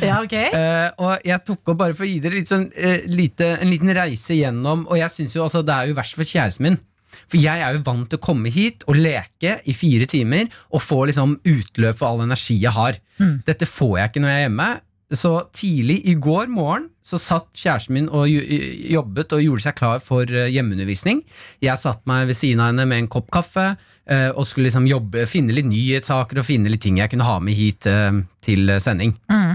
Ja, ok uh, og jeg tok opp bare for å gi dere litt sånn, uh, lite, en liten reise gjennom Og jeg synes jo altså det er jo verst for kjæresten min. For jeg er jo vant til å komme hit og leke i fire timer og få liksom utløp for all energi jeg har. Dette får jeg ikke når jeg er hjemme. Så tidlig i går morgen så satt kjæresten min og jobbet og gjorde seg klar for eh, hjemmeundervisning. Jeg satt meg ved siden av henne med en kopp kaffe eh, og skulle liksom jobbe, finne litt nyhetssaker og finne litt ting jeg kunne ha med hit eh, til sending. Mm.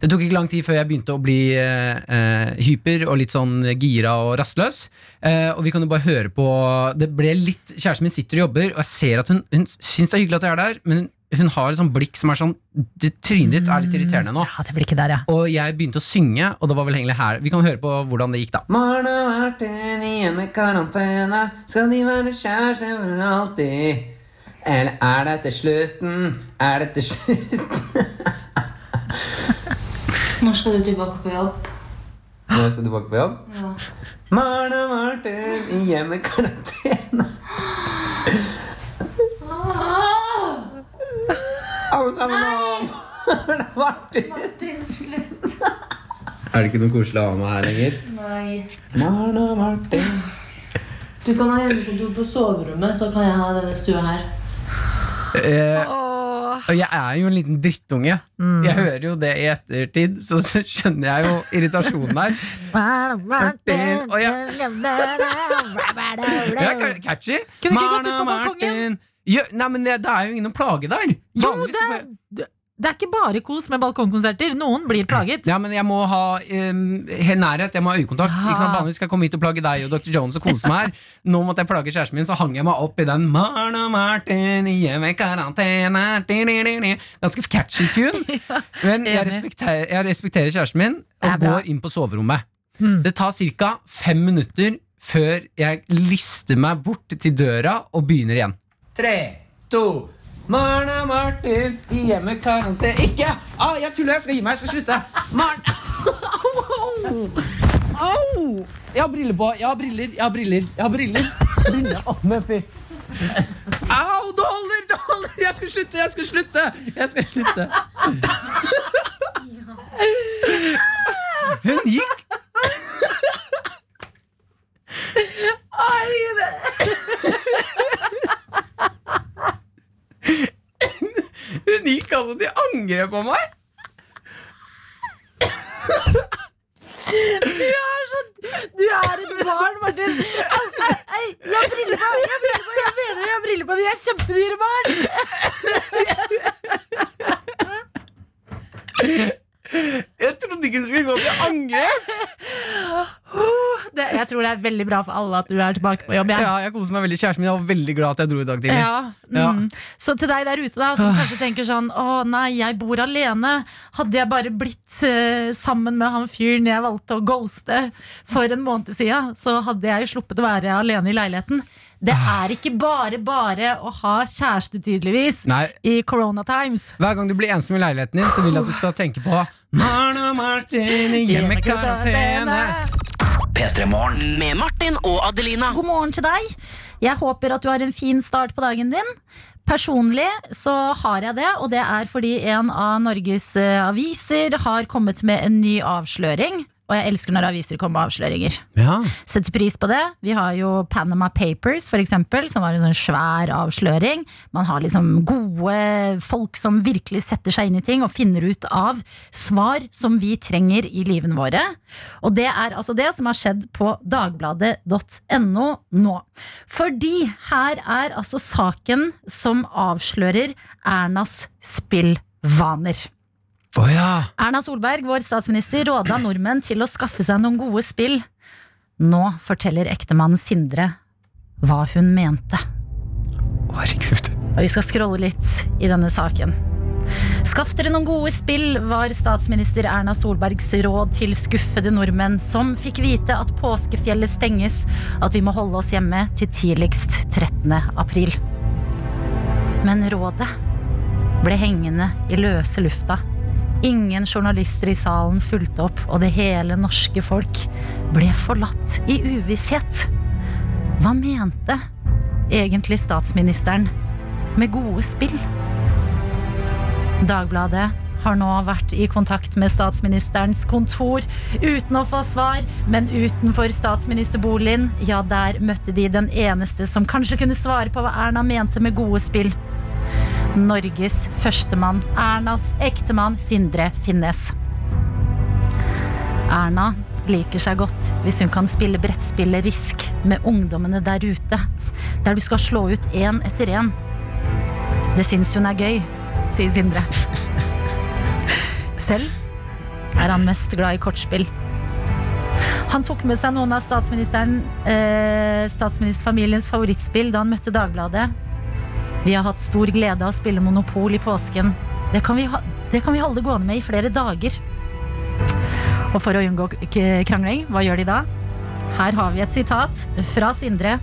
Det tok ikke lang tid før jeg begynte å bli eh, hyper og litt sånn gira og rastløs. Eh, og vi kan jo bare høre på Det ble litt Kjæresten min sitter og jobber, og jeg ser at hun, hun syns det er hyggelig at jeg er der, men hun, hun har et sånt blikk som er sånn det, Trynet ditt er litt irriterende nå. Ja, det blir ikke der, ja. Og jeg begynte å synge, og det var vel egentlig her Vi kan høre på hvordan det gikk, da. Maren enig Martin i hjemmekarantene. Skal de være kjærester for alltid? Eller er det til slutten? Er det til slutten? Når skal du tilbake på jobb? Når jeg skal tilbake på jobb? Ja. Maren og hjemme i hjemmekarantene. Alle sammen nå! Martin. Martin, slutt. Er det ikke noe koselig å ha med her lenger? Nei. Maren og Martin. Du kan ha hjemmekontor på soverommet, så kan jeg ha denne stua her. Eh, og jeg er jo en liten drittunge. Jeg hører jo det i ettertid, så skjønner jeg jo irritasjonen her. Martin, oh, ja. Det er catchy. Kunne ikke gått ut på balkongen? Ja, nei, men det, er jo ingen å plage der. Jo, det er, det er ikke bare kos med balkongkonserter. Noen blir plaget. Ja, men jeg må ha um, nærhet, jeg må ha øyekontakt. Ja. Sant? Vanligvis skal jeg komme hit og plage deg og Dr. Jones og kose meg her. Nå måtte jeg plage kjæresten min, så hang jeg meg opp i den Marne Martin di, di. Ganske catchy tune. Men jeg respekterer, jeg respekterer kjæresten min og går inn på soverommet. Mm. Det tar ca. fem minutter før jeg lister meg bort til døra og begynner igjen. Tre, to Marna Martin i hjemmekarantene Ikke! Ah, jeg tuller, jeg skal gi meg. Jeg skal slutte. Marn... Au! Au! Jeg har briller på. Jeg har briller. Jeg har briller. Jeg har briller. briller. Oh, men fy. Au, det holder! Det holder! Jeg skal slutte! Jeg skal slutte! Jeg skal slutte. Hun gikk Hun gikk altså til angrep på meg. Du er et barn, Martin! Au, Jeg har briller på! Jeg har briller på, jeg mener jeg har briller på! De er kjempedyre barn! Jeg trodde ikke du skulle gå til angrep. Det, jeg tror det er veldig bra for alle at du er tilbake på jobb. jeg. Ja, jeg koser meg veldig. Kjæresten min var veldig glad at jeg dro i dag tidlig. Ja, mm. Så til deg der ute da som kanskje tenker sånn Å nei, jeg bor alene. Hadde jeg bare blitt uh, sammen med han fyren jeg valgte å ghoste for en måned siden, så hadde jeg jo sluppet å være alene i leiligheten. Det er ikke bare bare å ha kjæreste, tydeligvis, Nei, i corona times. Hver gang du blir ensom i leiligheten din, så vil jeg at du skal tenke på Marna Martin i hjemmekarantene. Med Martin og Adelina. God morgen til deg. Jeg håper at du har en fin start på dagen din. Personlig så har jeg det, og det er fordi en av Norges eh, aviser har kommet med en ny avsløring. Og jeg elsker når aviser kommer med avsløringer. Ja. Setter pris på det. Vi har jo Panama Papers, for eksempel, som var en sånn svær avsløring. Man har liksom gode folk som virkelig setter seg inn i ting og finner ut av svar som vi trenger i livene våre. Og det er altså det som har skjedd på dagbladet.no nå. Fordi her er altså saken som avslører Ernas spillvaner. Å ja. Erna Solberg, vår statsminister, råda nordmenn til å skaffe seg noen gode spill. Nå forteller ektemannen Sindre hva hun mente. Herregud. Og vi skal scrolle litt i denne saken. Skaff dere noen gode spill, var statsminister Erna Solbergs råd til skuffede nordmenn som fikk vite at påskefjellet stenges, at vi må holde oss hjemme til tidligst 13. april. Men rådet ble hengende i løse lufta. Ingen journalister i salen fulgte opp, og det hele norske folk ble forlatt i uvisshet. Hva mente egentlig statsministeren med gode spill? Dagbladet har nå vært i kontakt med statsministerens kontor uten å få svar, men utenfor statsministerboligen, ja, der møtte de den eneste som kanskje kunne svare på hva Erna mente med gode spill. Norges førstemann, Ernas ektemann Sindre Finnes. Erna liker seg godt hvis hun kan spille brettspillet Risk med ungdommene der ute, der du skal slå ut én etter én. Det syns hun er gøy, sier Sindre. Selv er han mest glad i kortspill. Han tok med seg noen av eh, statsministerfamiliens favorittspill da han møtte Dagbladet. Vi har hatt stor glede av å spille Monopol i påsken. Det kan vi, det kan vi holde gående med i flere dager. Og for å unngå krangling, hva gjør de da? Her har vi et sitat fra Sindre.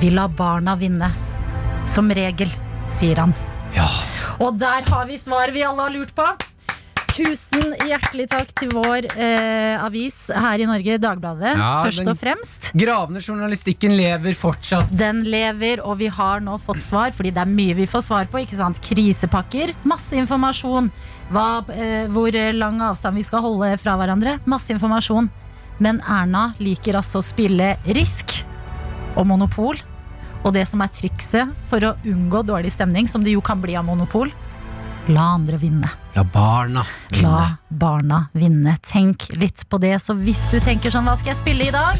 Vi lar barna vinne. Som regel, sier han. Ja. Og der har vi svar vi alle har lurt på. Tusen hjertelig takk til vår eh, avis her i Norge, Dagbladet. Ja, først og fremst. Gravende journalistikken lever fortsatt. Den lever, og vi har nå fått svar, fordi det er mye vi får svar på. ikke sant? Krisepakker, masse informasjon. Hva, eh, hvor lang avstand vi skal holde fra hverandre. Masse informasjon. Men Erna liker altså å spille Risk og Monopol. Og det som er trikset for å unngå dårlig stemning, som det jo kan bli av Monopol, la andre vinne. La barna vinne. La barna vinne. Tenk litt på det. Så hvis du tenker sånn, hva skal jeg spille i dag?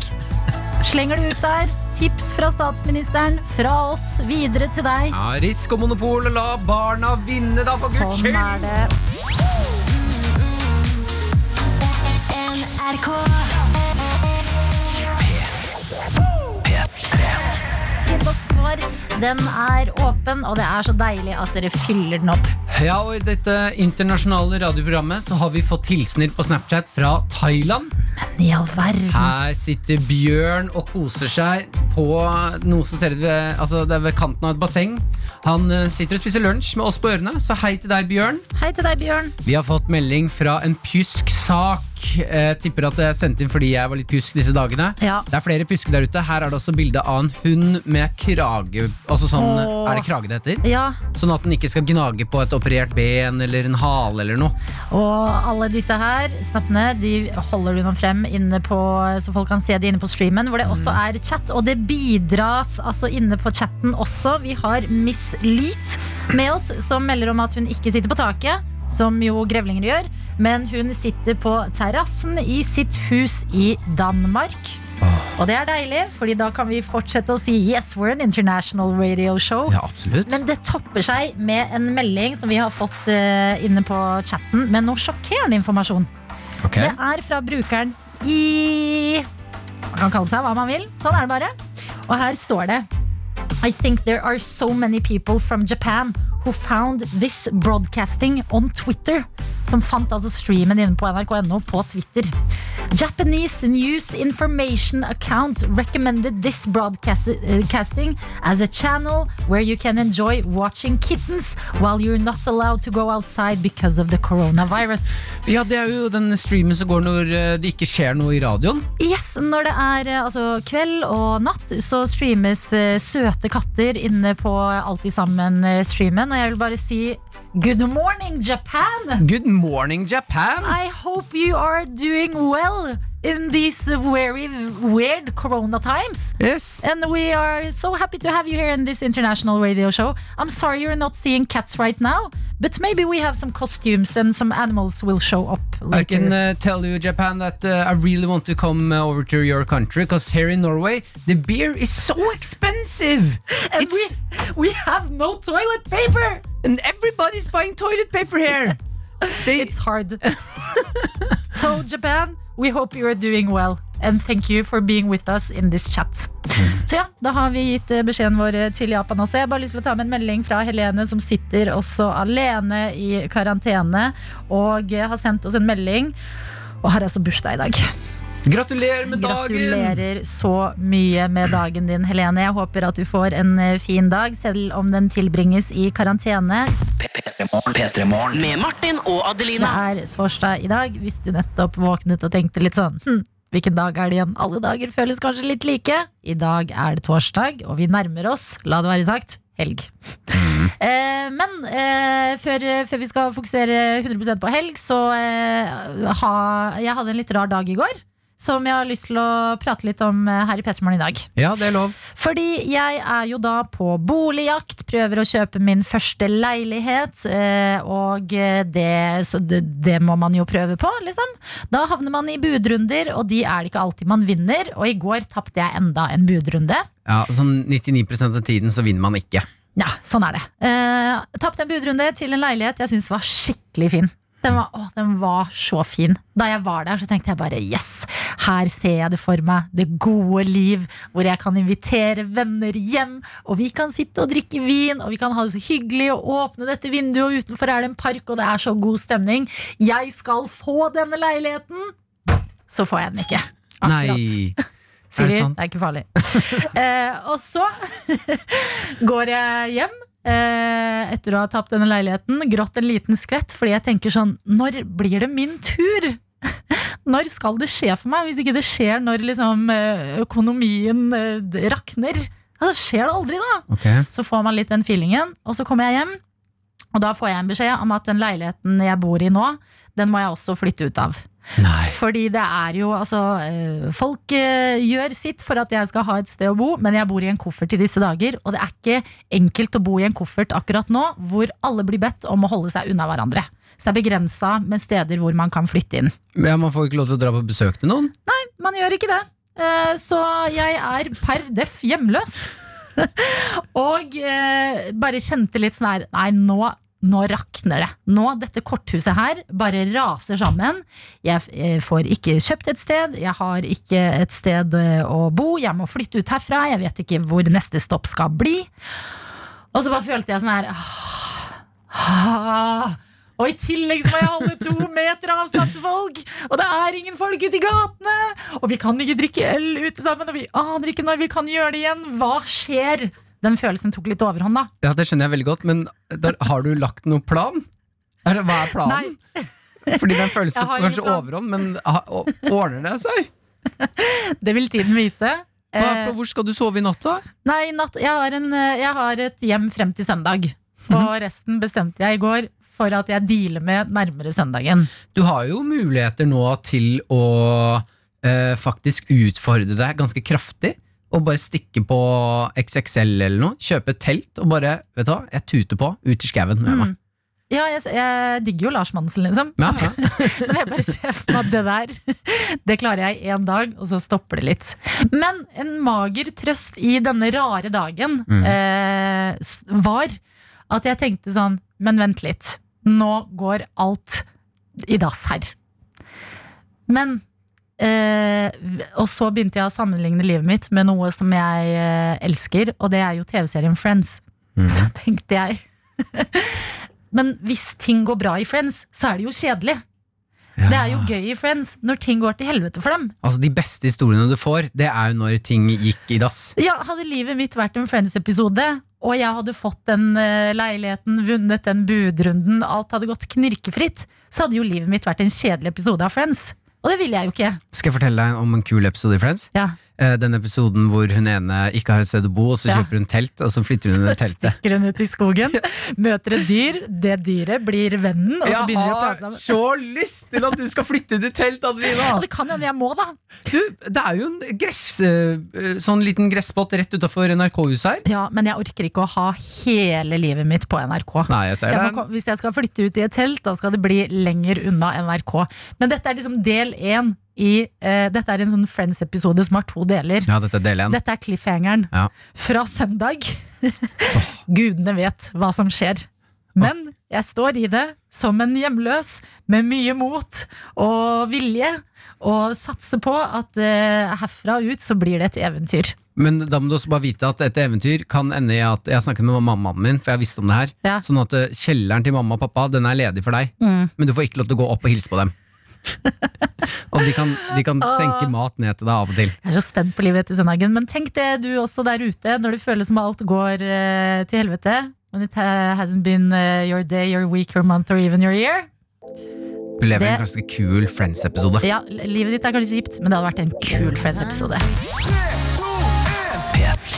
Slenger du ut der. Tips fra statsministeren, fra oss, videre til deg. Ja, Risk og monopol, og la barna vinne, da, for guds Sånn skyld! er det. Innboksen vår den er åpen, og det er så deilig at dere fyller den opp. Ja, og I dette internasjonale radioprogrammet Så har vi fått hilsener på Snapchat fra Thailand. Men I all verden. Her sitter Bjørn og koser seg på noe som ser ut ved, altså det er ved kanten av et basseng. Han eh, sitter og spiser lunsj med oss på ørene, så hei til deg, Bjørn. Hei til deg, Bjørn. Vi har fått melding fra en pjusk sak. Eh, tipper at det er sendt inn fordi jeg var litt pjusk disse dagene. Ja. Det er flere pjusker der ute. Her er det også bilde av en hund med krage. Altså sånn, Åh. Er det krage det heter? Ja, Sånn at den ikke skal gnage på et operert ben eller en hale eller noe. Og alle disse her snappene De holder du nå frem inne på Så folk kan se det inne på streamen Hvor det også er chat Og det bidras altså inne på chatten også Vi har Miss Leet med oss Som melder om at hun ikke sitter på taket Som jo grevlinger gjør Men hun sitter på terrassen i sitt hus i Danmark Og det er deilig Fordi da kan vi fortsette å si Yes, we're an international radio show Ja, absolutt. men det topper seg med en melding som vi har fått uh, inne på chatten med noe sjokkerende informasjon. Okay. Det er fra brukeren i Man kan kalle seg hva man vil. Sånn er det bare. Og her står det I think there are so many people from Japan who found this broadcasting on Twitter. Som fant altså streamen inne på nrk.no på Twitter. Japanese news information account recommended this broadcasting as a channel where you can enjoy watching kittens while you're not allowed to go outside because of the coronavirus. Ja, det er jo den streamen som går når eh, det ikke skjer noe i radioen. Yes, Når det er eh, altså, kveld og natt, så streames eh, søte katter inne på Alltid sammen-streamen. Og jeg vil bare si good morning, Japan! Good morning, Japan! I hope you are doing well in these very weird corona times. Yes. And we are so happy to have you here in this international radio show. I'm sorry you're not seeing cats right now, but maybe we have some costumes and some animals will show up later. I can uh, tell you, Japan, that uh, I really want to come uh, over to your country because here in Norway, the beer is so expensive. and It's- we, we have no toilet paper. and everybody's buying toilet paper here. They, It's hard. so, Japan, we hope you are doing well. And thank you for being with us in this chat. Så ja, Da har vi gitt eh, beskjeden vår til Japan også. Jeg har bare lyst til å ta med en melding fra Helene, som sitter også alene i karantene. Og eh, har sendt oss en melding. Og har altså bursdag i dag. gratulerer med dagen! Gratulerer så mye med dagen din, Helene. Jeg håper at du får en eh, fin dag, selv om den tilbringes i karantene. P3morgen. P3morgen. Med Martin og Det er torsdag i dag. Hvis du nettopp våknet og tenkte litt sånn hm, Hvilken dag er det igjen? Alle dager føles kanskje litt like. I dag er det torsdag, og vi nærmer oss, la det være sagt, helg. Eh, men eh, før, før vi skal fokusere 100% på helg, så eh, ha, Jeg hadde en litt rar dag i går. Som jeg har lyst til å prate litt om eh, her i Petermorgen i dag. Ja, det er lov. Fordi jeg er jo da på boligjakt, prøver å kjøpe min første leilighet. eh, Og det, så det, det må man jo prøve på, liksom. Da havner man i budrunder, og de er det ikke alltid man vinner. Og i går tapte jeg enda en budrunde. Ja, sånn 99% av tiden så vinner man ikke. Ja, sånn er det. Uh, tapte en budrunde til en leilighet jeg syns var skikkelig fin. Den var, å, den var så fin. Da jeg var der, så tenkte jeg bare yes, her ser jeg det for meg. Det gode liv, hvor jeg kan invitere venner hjem, og vi kan sitte og drikke vin, og vi kan ha det så hyggelig og åpne dette vinduet, og utenfor er det en park, og det er så god stemning. Jeg skal få denne leiligheten! Så får jeg den ikke. Akkurat. Nei. Siri, Er det sant? Det er ikke farlig. eh, og så går jeg hjem eh, etter å ha tapt denne leiligheten. Grått en liten skvett, fordi jeg tenker sånn Når blir det min tur? Når skal det skje for meg? Hvis ikke det skjer når liksom, eh, økonomien eh, rakner. Ja, Da skjer det aldri, da. Okay. Så får man litt den feelingen, og så kommer jeg hjem. Og da får jeg en beskjed om at den leiligheten jeg bor i nå, den må jeg også flytte ut av. Nei. Fordi det er jo altså eh, Folk eh, gjør sitt for at jeg skal ha et sted å bo, men jeg bor i en koffert i disse dager. Og det er ikke enkelt å bo i en koffert akkurat nå, hvor alle blir bedt om å holde seg unna hverandre. Så det er begrensa med steder hvor man kan flytte inn. Ja, man får ikke lov til å dra på besøk til noen? Nei, Man gjør ikke det. Eh, Så jeg er per deff hjemløs. Og bare kjente litt sånn her Nei, nå, nå rakner det. Nå, dette korthuset her bare raser sammen. Jeg eh, får ikke kjøpt et sted, jeg har ikke et sted eh, å bo, jeg må flytte ut herfra, jeg vet ikke hvor neste stopp skal bli. Og så bare følte jeg sånn her ah, ah, og i tillegg så må jeg holde to meter avstand til folk! Og det er ingen folk ute i gatene! Og vi kan ikke drikke øl ute sammen, og vi aner ikke når vi kan gjøre det igjen. Hva skjer? Den følelsen tok litt overhånd, da. Ja, Det skjønner jeg veldig godt, men der, har du lagt noen plan? Hva er planen? Fordi den føles kanskje overhånd, men ordner det seg? Det vil tiden vise. Hva, Eh, hvor skal du sove i natt, da? nei, natt, jeg, har en, eh, jeg har et hjem frem til søndag. Og resten bestemte jeg i går for at jeg dealer med nærmere søndagen. Du har jo muligheter nå til å eh, faktisk utfordre deg ganske kraftig. Og bare stikke på XXL eller noe. Kjøpe telt og bare Vet du hva, jeg tuter på. Ut i skauen med meg. Ja, jeg, jeg digger jo Lars Monsen, liksom. Ja, ja. Men jeg bare ser for meg at det der Det klarer jeg én dag, og så stopper det litt. Men en mager trøst i denne rare dagen Mm. eh, var at jeg tenkte sånn Men vent litt. Nå går alt i dass her. Men eh, og så begynte jeg å sammenligne livet mitt med noe som jeg eh, elsker, og det er jo TV-serien Friends. Så tenkte jeg Men hvis ting går bra i Friends, så er det jo kjedelig. Det er jo gøy i Friends når ting går til helvete for dem. Altså De beste historiene du får, det er jo når ting gikk i dass. Ja, Hadde livet mitt vært en Friends-episode, og jeg hadde fått den eh, leiligheten, vunnet den budrunden, alt hadde gått knirkefritt, så hadde jo livet mitt vært en kjedelig episode av Friends. Og det ville jeg jo ikke. Skal jeg fortelle deg om en kul episode i Friends? Ja, Den episoden hvor hun ene ikke har et sted å bo, og så kjøper hun telt, og så flytter hun under teltet. Stikker hun ut i skogen, møter et dyr, det dyret blir vennen, og så begynner de å prate sammen. Jeg har så lyst til at du skal flytte til telt, Adelina! Og det kan hende jeg må, da. Du, det er jo en gress, eh, sånn liten gresspott rett utafor NRK-huset her. Ja, Men jeg orker ikke å ha hele livet mitt på NRK. Nei, jeg ser Jeg må, hvis jeg skal flytte ut i et telt, da skal det bli lenger unna NRK. Men dette er liksom del én i eh, Dette er en sånn Friends-episode som har to deler. Ja, dette er del én. Dette er cliffhangeren Ja. fra søndag. Gudene vet hva som skjer. Men jeg står i det som en hjemløs med mye mot og vilje, og satser på at eh, herfra og ut så blir det et eventyr. Men da må du også bare vite at et eventyr kan ende i at Jeg snakket med mammaen min, for jeg visste om det her. Ja. Sånn at eh, kjelleren til mamma og pappa Den er ledig for deg, men du får ikke lov til å gå opp og hilse på dem. og de kan, de kan senke mat ned til deg av og til. Jeg er så spent på livet etter søndagen. Men tenk det du også der ute, når du føler som alt går uh, til helvete. When it hasn't been uh, your day, your week, your month or even your year. Du lever det, en ganske kul Friends-episode. Ja, livet ditt er kanskje kjipt, men det hadde vært en kul Friends-episode.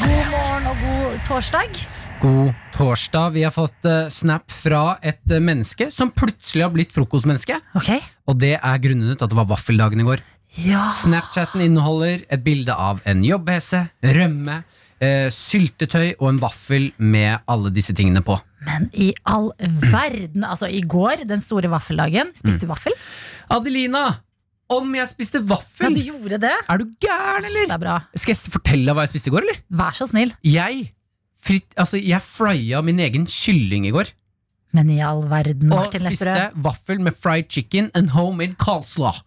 God morgen og god torsdag. God torsdag. Vi har fått uh, snap fra et uh, menneske som plutselig har blitt frokostmenneske. Ok. Og det er grunnet at det var vaffeldagen i går. Ja. Snapchatten inneholder et bilde av en jobb-PC, rømme, eh, syltetøy og en vaffel med alle disse tingene på. Men i all verden, altså i går, den store vaffeldagen, spiste du vaffel? Adelina! Om jeg spiste Ja, vaffel! du gjorde det. Er du gæren, Det er bra. Skal jeg fortelle deg hva jeg spiste i går, eller? Vær så snill. Jeg, fritt, altså, jeg frya min egen kylling i går. Men i all verden, Martin Lepperød. Og spiste vaffel med fried chicken and homemade coleslaw.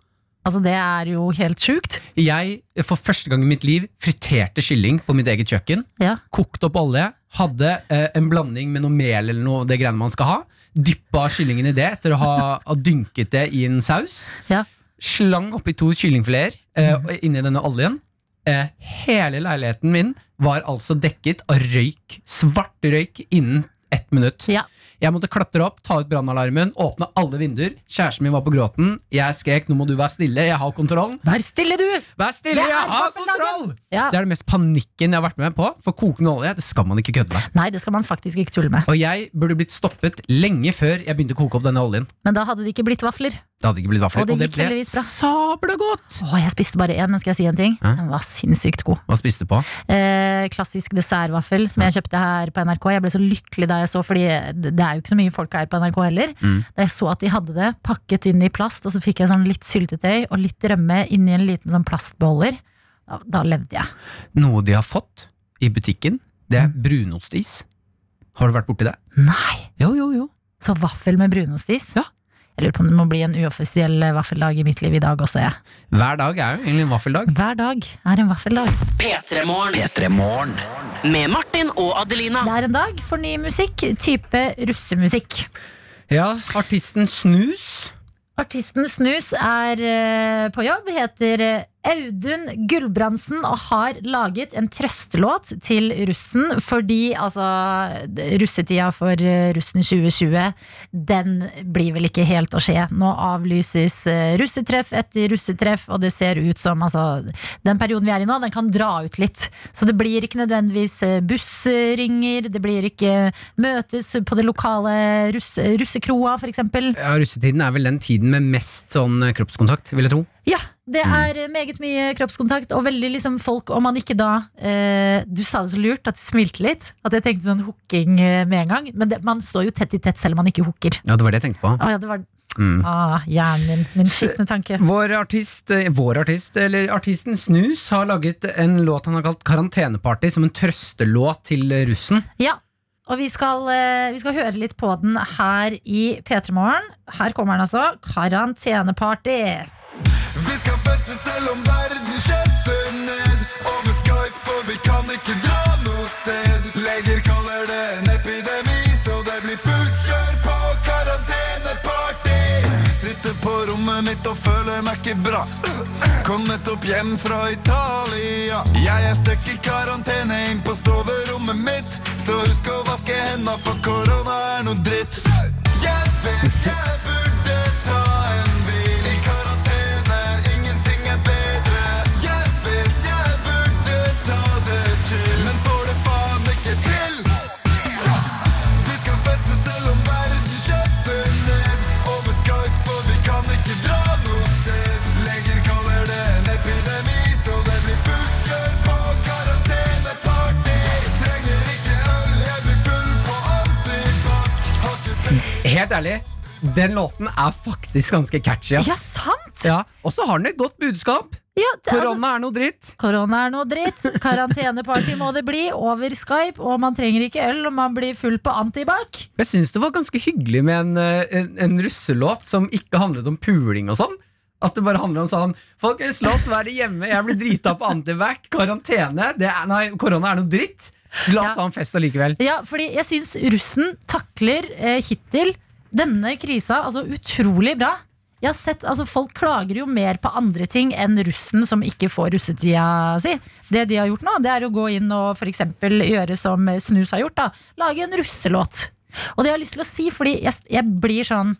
Altså, det er jo helt sjukt. Jeg, for første gang i mitt liv, friterte kylling på mitt eget kjøkken. Ja. Kokte opp olje. Hadde eh, en blanding med noe mel eller noe det greiene man skal ha. Dyppa kyllingen i det etter å ha, ha dynket det i en saus. Ja. Slang oppi to kyllingfileter eh, inni denne oljen. Eh, hele leiligheten min var altså dekket av røyk. Svart røyk innen ett minutt. Ja. Jeg måtte klatre opp, ta ut brannalarmen, åpne alle vinduer. Kjæresten min var på gråten. Jeg skrek 'nå må du være stille, jeg har kontrollen'. Vær stille, du! Vær stille, er jeg har kontroll! Ja. Det er det mest panikken jeg har vært med på. For kokende olje, det skal man ikke kødde med. Nei, det skal man faktisk ikke tulle med. Og jeg burde blitt stoppet lenge før jeg begynte å koke opp denne oljen. Men da hadde det ikke blitt vafler. Det hadde ikke blitt vafler. Og det Og det ble sabla godt! Å, jeg spiste bare én, men skal jeg si en ting? Hæ? Den var sinnssykt god. Hva spiste du på? Eh, klassisk dessertvaffel som jeg kjøpte her på NRK. Jeg ble så lykkelig da jeg så, fordi det er jo ikke så mye folk her på NRK heller. Mm. Da jeg så at de hadde det pakket inn i plast, og så fikk jeg sånn litt syltetøy og litt rømme inni en liten sånn plastbeholder. Da, da levde jeg. Noe de har fått i butikken, det er brunostis. Har du vært borti det? Nei! Jo, jo, jo. Så vaffel med brunostis? Ja. Jeg lurer på om det må bli en uoffisiell vaffeldag i mitt liv i dag også, jeg. Hver dag er jo egentlig en vaffeldag. Hver dag er en vaffeldag. P3morgen. Med Martin og Adelina. Det er en dag for ny musikk, type russemusikk. Ja, artisten Snus. Artisten Snus er eh, på jobb, heter eh, Audun Gulbrandsen og har laget en trøstelåt til russen fordi altså russetida for eh, russen 2020 den blir vel ikke helt å skje. Nå avlyses eh, russetreff etter russetreff, og det ser ut som altså, den perioden vi er i nå, den kan dra ut litt. Så det blir ikke nødvendigvis eh, bussringer, det blir ikke møtes på det lokale russ, russekroa, eksempel. Ja, Russetiden er vel den tiden med mest sånn kroppskontakt, vil jeg tro. Ja, det er meget mye kroppskontakt, og veldig liksom folk Om man ikke da eh, Du sa det så lurt, at du smilte litt. At jeg tenkte sånn hooking eh, med en gang. Men det, man står jo tett i tett selv om man ikke hooker. Ja, det var det jeg tenkte på. Ah, ja, det var Mm. ah, hjernen min. Min skitne tanke. Vår artist, eh, vår artist, eller artisten Snus, har laget en låt han har kalt Karanteneparty, som en trøstelåt til russen. Ja, og vi skal, eh, vi skal høre litt på den her i P3 Morgen. Her kommer den altså. Karanteneparty selv om verden skjøtter ned. Over Skype, for vi kan ikke dra noe sted. Leger kaller det en epidemi, så det blir fullt kjør på karanteneparty. Sitter på rommet mitt og føler meg ikke bra. Kom nettopp hjem fra Italia. Jeg er stuck i karantene inn på soverommet mitt. Så husk å vaske henda, for korona er noe dritt. Jeg vet jeg burde Helt ærlig, den låten er faktisk ganske catchy. Ja, sant! Ja. Og så har den et godt budskap. Ja, det, altså, Korona er noe dritt. korona er noe dritt. Karanteneparty må det bli over Skype, og man trenger ikke øl, og man blir full på antibac. Jeg syns det var ganske hyggelig med en, eh, en, en russelåt som ikke handlet om puling og sånn. At det bare handler om sånn Folkens, la oss være hjemme. Jeg blir drita på antivac. Karantene. Det er, nei, korona er noe dritt. La oss Ja. ha en fest allikevel. Ja, fordi jeg syns russen takler eh, hittil denne krisa altså utrolig bra. Jeg har sett, altså Folk klager jo mer på andre ting enn russen som ikke får russetida si. Det de har gjort nå, det er å gå inn og eksempel gjøre som Snus har gjort. da Lage en russelåt. Og det jeg har lyst til å si, fordi jeg, jeg blir sånn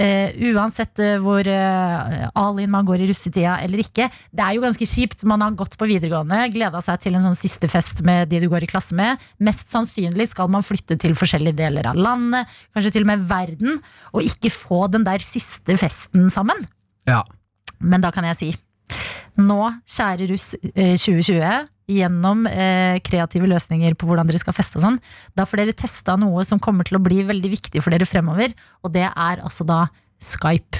eh, uansett uh, hvor uh, all in man går i russetida eller ikke. Det er jo ganske kjipt. Man har gått på videregående, gleda seg til en sånn siste fest med de du går i klasse med. Mest sannsynlig skal man flytte til forskjellige deler av landet, kanskje til og med verden, og ikke få den der siste festen sammen. Ja. Men da kan jeg si nå, kjære russ eh, 2020, gjennom eh, kreative løsninger på hvordan dere skal feste og sånn, da får dere testa noe som kommer til å bli veldig viktig for dere fremover, og det er altså da Skype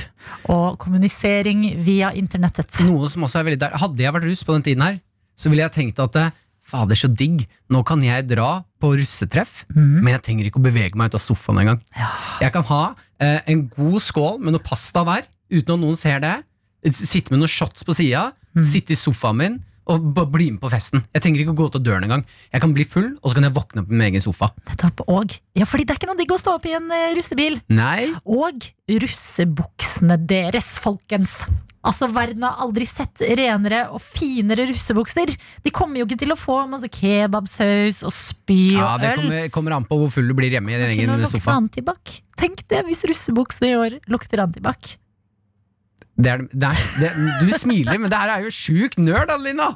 og kommunisering via internettet. Noe som også er veldig der Hadde jeg vært russ på den tiden her, så ville jeg tenkt at eh, Fader, så digg. Nå kan jeg dra på russetreff, men jeg trenger ikke å bevege meg ut av sofaen engang. Jeg kan ha eh, en god skål med noe pasta der, uten at noen ser det. Sitte med noen shots på sida, sitte i sofaen min og bli med på festen. Jeg trenger ikke å gå ut av døren engang. Jeg kan bli full, og så kan jeg våkne opp i min egen sofa. Nettopp. Og ja, fordi det er ikke noe digg å stå opp i en eh, russebil. Nei, Og russebuksene deres, folkens. Altså, Verden har aldri sett renere og finere russebukser. De kommer jo ikke til å få masse kebabsaus og spy og ja, det øl. kommer, kommer an på hvor full du blir hjemme i din egen sofa. antibac. Tenk det hvis russebuksene i år lukter antibac. Det er, det er, det, du smiler, men det her er jo sjukt nerd, Adelina!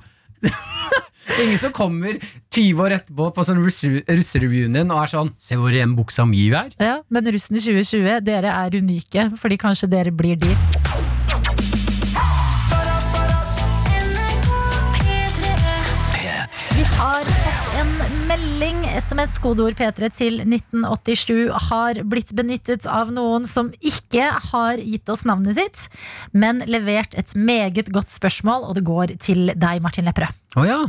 Ingen som kommer 20 år etterpå på sånn russe- russereviewen din og er sånn Se hvor ren buksa mi er. Ja, Men russen i 2020, dere er unike, fordi kanskje dere blir de. SMS, kodeord P3 til 1987, har blitt benyttet av noen som ikke har gitt oss navnet sitt, men levert et meget godt spørsmål, og det går til deg, Martin Lepperød. Å ja.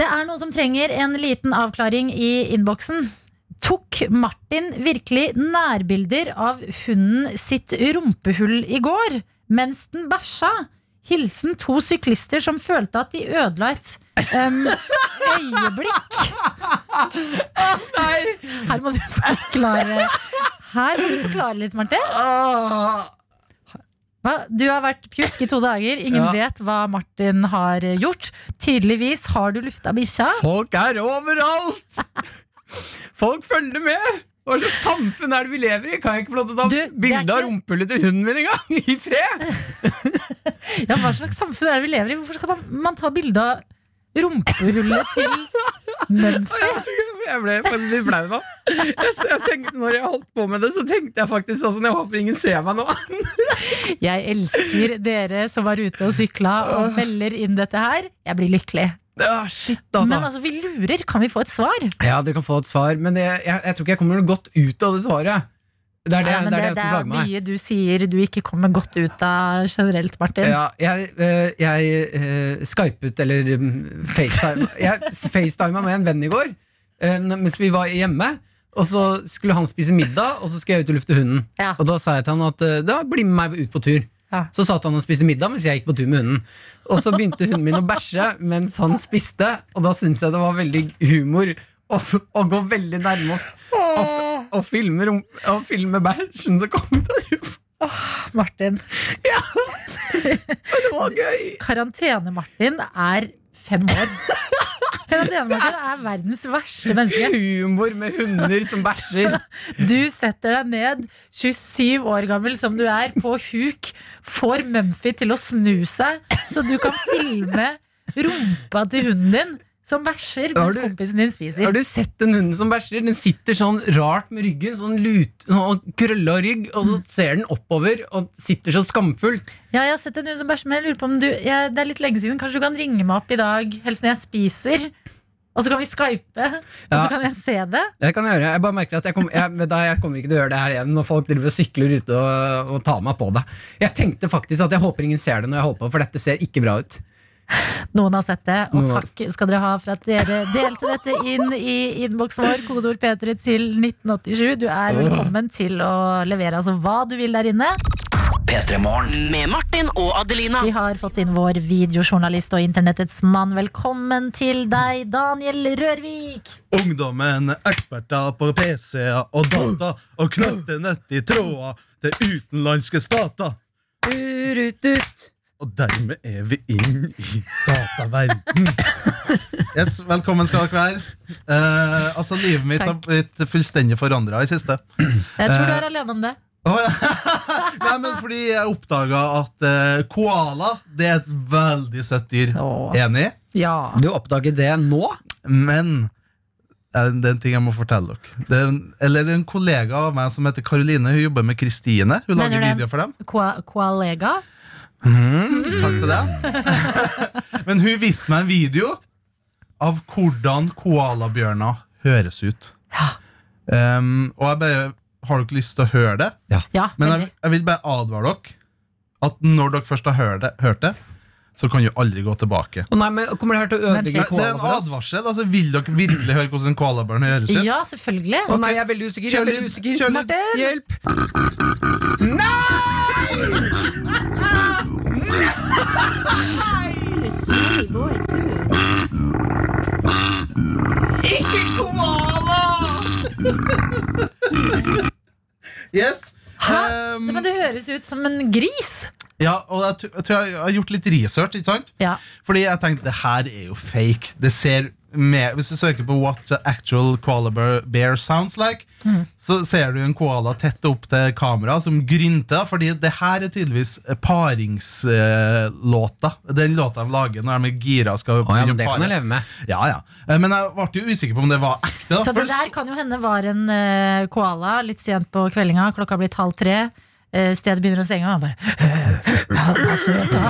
Det er noen som trenger en liten avklaring i innboksen. Tok Martin virkelig nærbilder av hunden sitt rumpehull i går, mens den bæsja? Hilsen to syklister som følte at de ødela et um, øyeblikk. Her må du forklare Her må du forklare litt, Martin. Hva? Du har vært pjusk i to dager. Ingen Ja. vet hva Martin har gjort. Tydeligvis har du lufta bikkja. Folk er overalt! Folk følger med! Hva slags samfunn er det vi lever i? Kan jeg ikke få lov til å ta bilde av rumpehullet til hunden min engang? I fred! Ja, Hva slags samfunn er det vi lever i? Hvorfor skal man ta bilde av rumpehullet til Mumphy? Jeg ble faktisk litt flau nå. Jeg, jeg tenkte, når jeg holdt på med det, så tenkte jeg faktisk sånn Jeg håper ingen ser meg nå. Jeg elsker dere som var ute og sykla og melder inn dette her. Jeg blir lykkelig. Ah, shit, altså. Men altså, vi lurer. Kan vi få et svar? Ja, dere kan få et svar, men jeg, jeg, jeg tror ikke jeg kommer noe godt ut av det svaret. Det er det, Ja, det, er det, det er mye du sier du ikke kommer godt ut av generelt, Martin. Ja, jeg eh, jeg eh, skypet, eller Jeg facetima med en venn i går eh, mens vi var hjemme. Og så skulle han spise middag, og så skulle jeg ut og lufte hunden. Ja. Og da sa jeg til han at da bli med meg ut på tur. Ja. Så satt han og spiste middag mens jeg gikk på tur med hunden. Og så begynte hunden min å bæsje mens han spiste, og da syntes jeg det var veldig humor å, å gå veldig nærme oss. Og filme, rom- og filme bæsjen som kom ut av rumpa Martin. Ja Det var gøy! Karantene-Martin er fem år. Karantene-Martin er verdens verste menneske. Humor med hunder som bæsjer. Du setter deg ned, 27 år gammel som du er, på huk, får Mumphy til å snu seg, så du kan filme rumpa til hunden din som bæsjer mens du- kompisen din spiser. Har du sett den hunden som bæsjer? Den sitter sånn rart med ryggen, sånn, lut, sånn krølla rygg, og så ser den oppover og sitter så skamfullt. Ja, jeg har sett en hund som bæsjer, men jeg lurer på om du jeg, Det er litt lenge siden. Kanskje du kan ringe meg opp i dag, helst når jeg spiser? Og så kan vi skype, og så Ja. kan jeg se det. Det kan jeg gjøre. Jeg bare merker at jeg, kom, jeg, da, jeg kommer ikke til å gjøre det her igjen når folk driver og sykler ute og, og tar meg på det. Jeg tenkte faktisk at jeg håper ingen ser det når jeg holder på, for dette ser ikke bra ut. Noen har sett det, og takk skal dere ha for at dere delte dette inn i innboksen vår. Kodeord P3 til 1987. Du er velkommen til å levere altså hva du vil der inne. P3 Morgen. Med Martin og Adelina. Vi har fått inn vår videojournalist og internettets mann. Velkommen til deg, Daniel Rørvik. Ungdommen er eksperter på PC-er og data og knytter nøtt i tråder til utenlandske stater. Og dermed er vi inn i dataverden. Yes, velkommen skal dere være. Eh, altså, Livet mitt har blitt fullstendig forandra i siste. Jeg tror du Eh. er alene om det. Oh, ja. Nei, men fordi jeg oppdaga at eh, koala det er et veldig søtt dyr. Åh. Enig? Ja. Du oppdager det nå? Men eh, det er en ting jeg må fortelle dere. Det er en, eller det er en kollega av meg som heter Karoline. Hun jobber med Kristine. Hun Mener lager du- videoer for dem. Koa- Koalega. Mhm, takk til deg. Men hun viste meg en video av hvordan koalabjørner høres ut. Um, og jeg bare Har dere lyst til å høre det? Ja, Men jeg, jeg vil bare advare dere at når dere først har hørt det, hørt det så kan du aldri gå tilbake. Oh, nei, men Kommer det her til å ødelegge Nei, det er en advarsel. Altså, vil dere virkelig høre hvordan en koalabjørn høres ut? Ja, selvfølgelig. Å nei, jeg er veldig usikker. Jeg er veldig usikker. kjør. Martin! Hjelp! Yes. Hæ? Um, Men det høres ut som en gris. ja, og jeg tror jeg har gjort litt research, ikke sant? Ja. Fordi jeg tenkte det her er jo fake. Det ser med, Hvis du søker på what the actual koala bear- sounds like, så ser du en koala tett opp til kamera som grynter. Fordi det her er tydeligvis paringslåta. Den låta de lager når de er gira. Skal Å ja, men det pare. kan jeg leve med. Ja, ja. Eh, Men jeg ble jo usikker på om det var ekte. Da. Så det der kan jo hende var en eh, koala litt sent på kveldinga. Klokka blitt halv tre. Uh, stedet begynner å senge, og han bare søta.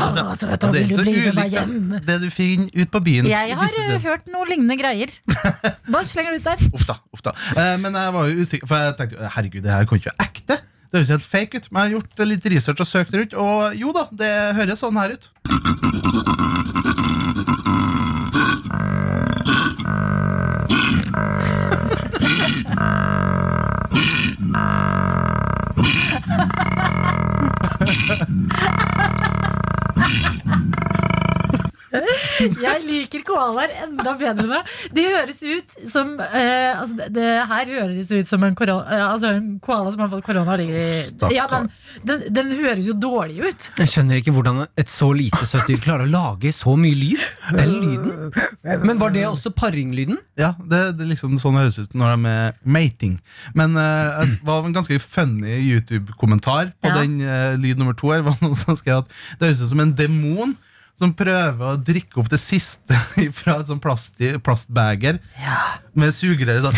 Halla, søta, han er vil du bli med meg hjem? det, det du finner ut på byen. Jeg har eh, hørt noe lignende greier. Bare slenger det ut der. Uff da, uff da. Eh, men jeg var jo usikker, for jeg tenkte herregud, det her kan ikke være ekte. Det høres helt fake ut. Men jeg har gjort litt research og søkt rundt, og jo da, det høres sånn her ut. Ha ha ha ha! Jeg liker koalaer enda bedre nå. De høres ut som eh, altså det, det her høres ut som en, korona, eh, altså en koala som har fått korona. Stakkar. Ja, men den, den høres jo dårlig ut. Jeg skjønner ikke hvordan et så lite søtt dyr klarer å lage så mye lyd. Den lyden. Men var det også paringlyden? Ja, det, det er liksom sånn det høres ut når det er mating. Men eh, det var en ganske funny YouTube-kommentar på Ja. den eh, lyd nummer to. her var noen som skrev at Det høres ut som en demon som prøver å drikke opp det siste fra et sånn plast, plastbeger med sugerør. Sånn.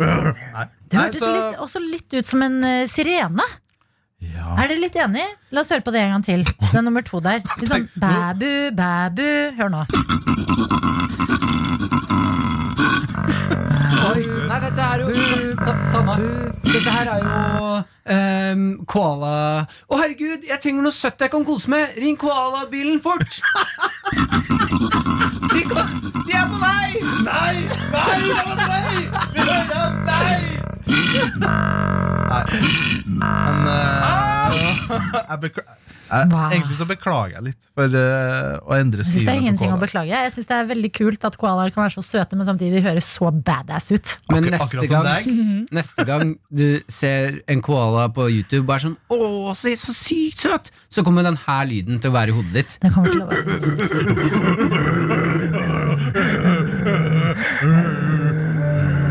Nei. Det hørtes så- litt, også litt ut som en uh, sirene. ja. Er dere litt enig? La oss høre på det en gang til. Den nummer to der. Litt sånn bæbu, bæbu. Hør nå. Oi, nei, dette er jo ta, Tanna, dette her er jo um, koala Å herregud, jeg trenger noe søtt jeg kan kose med Ring koalabilen fort de, kom, de er på vei Nei! Nei! det var nei! vei! Nei! Nei. Men eh, jeg, bekla Jeg, Wow. Egentlig så beklager jeg litt for uh, å endre synet på koalaer. det er ingenting å beklage. Jeg synes det er veldig kult at koalaer kan være så søte, men samtidig høres så badass ut. Men Akkur- neste gang, deg. neste gang du ser en koala på YouTube og er sånn 'Å, se så sykt søt', så kommer den her lyden til å være i hodet ditt. Det kommer til å være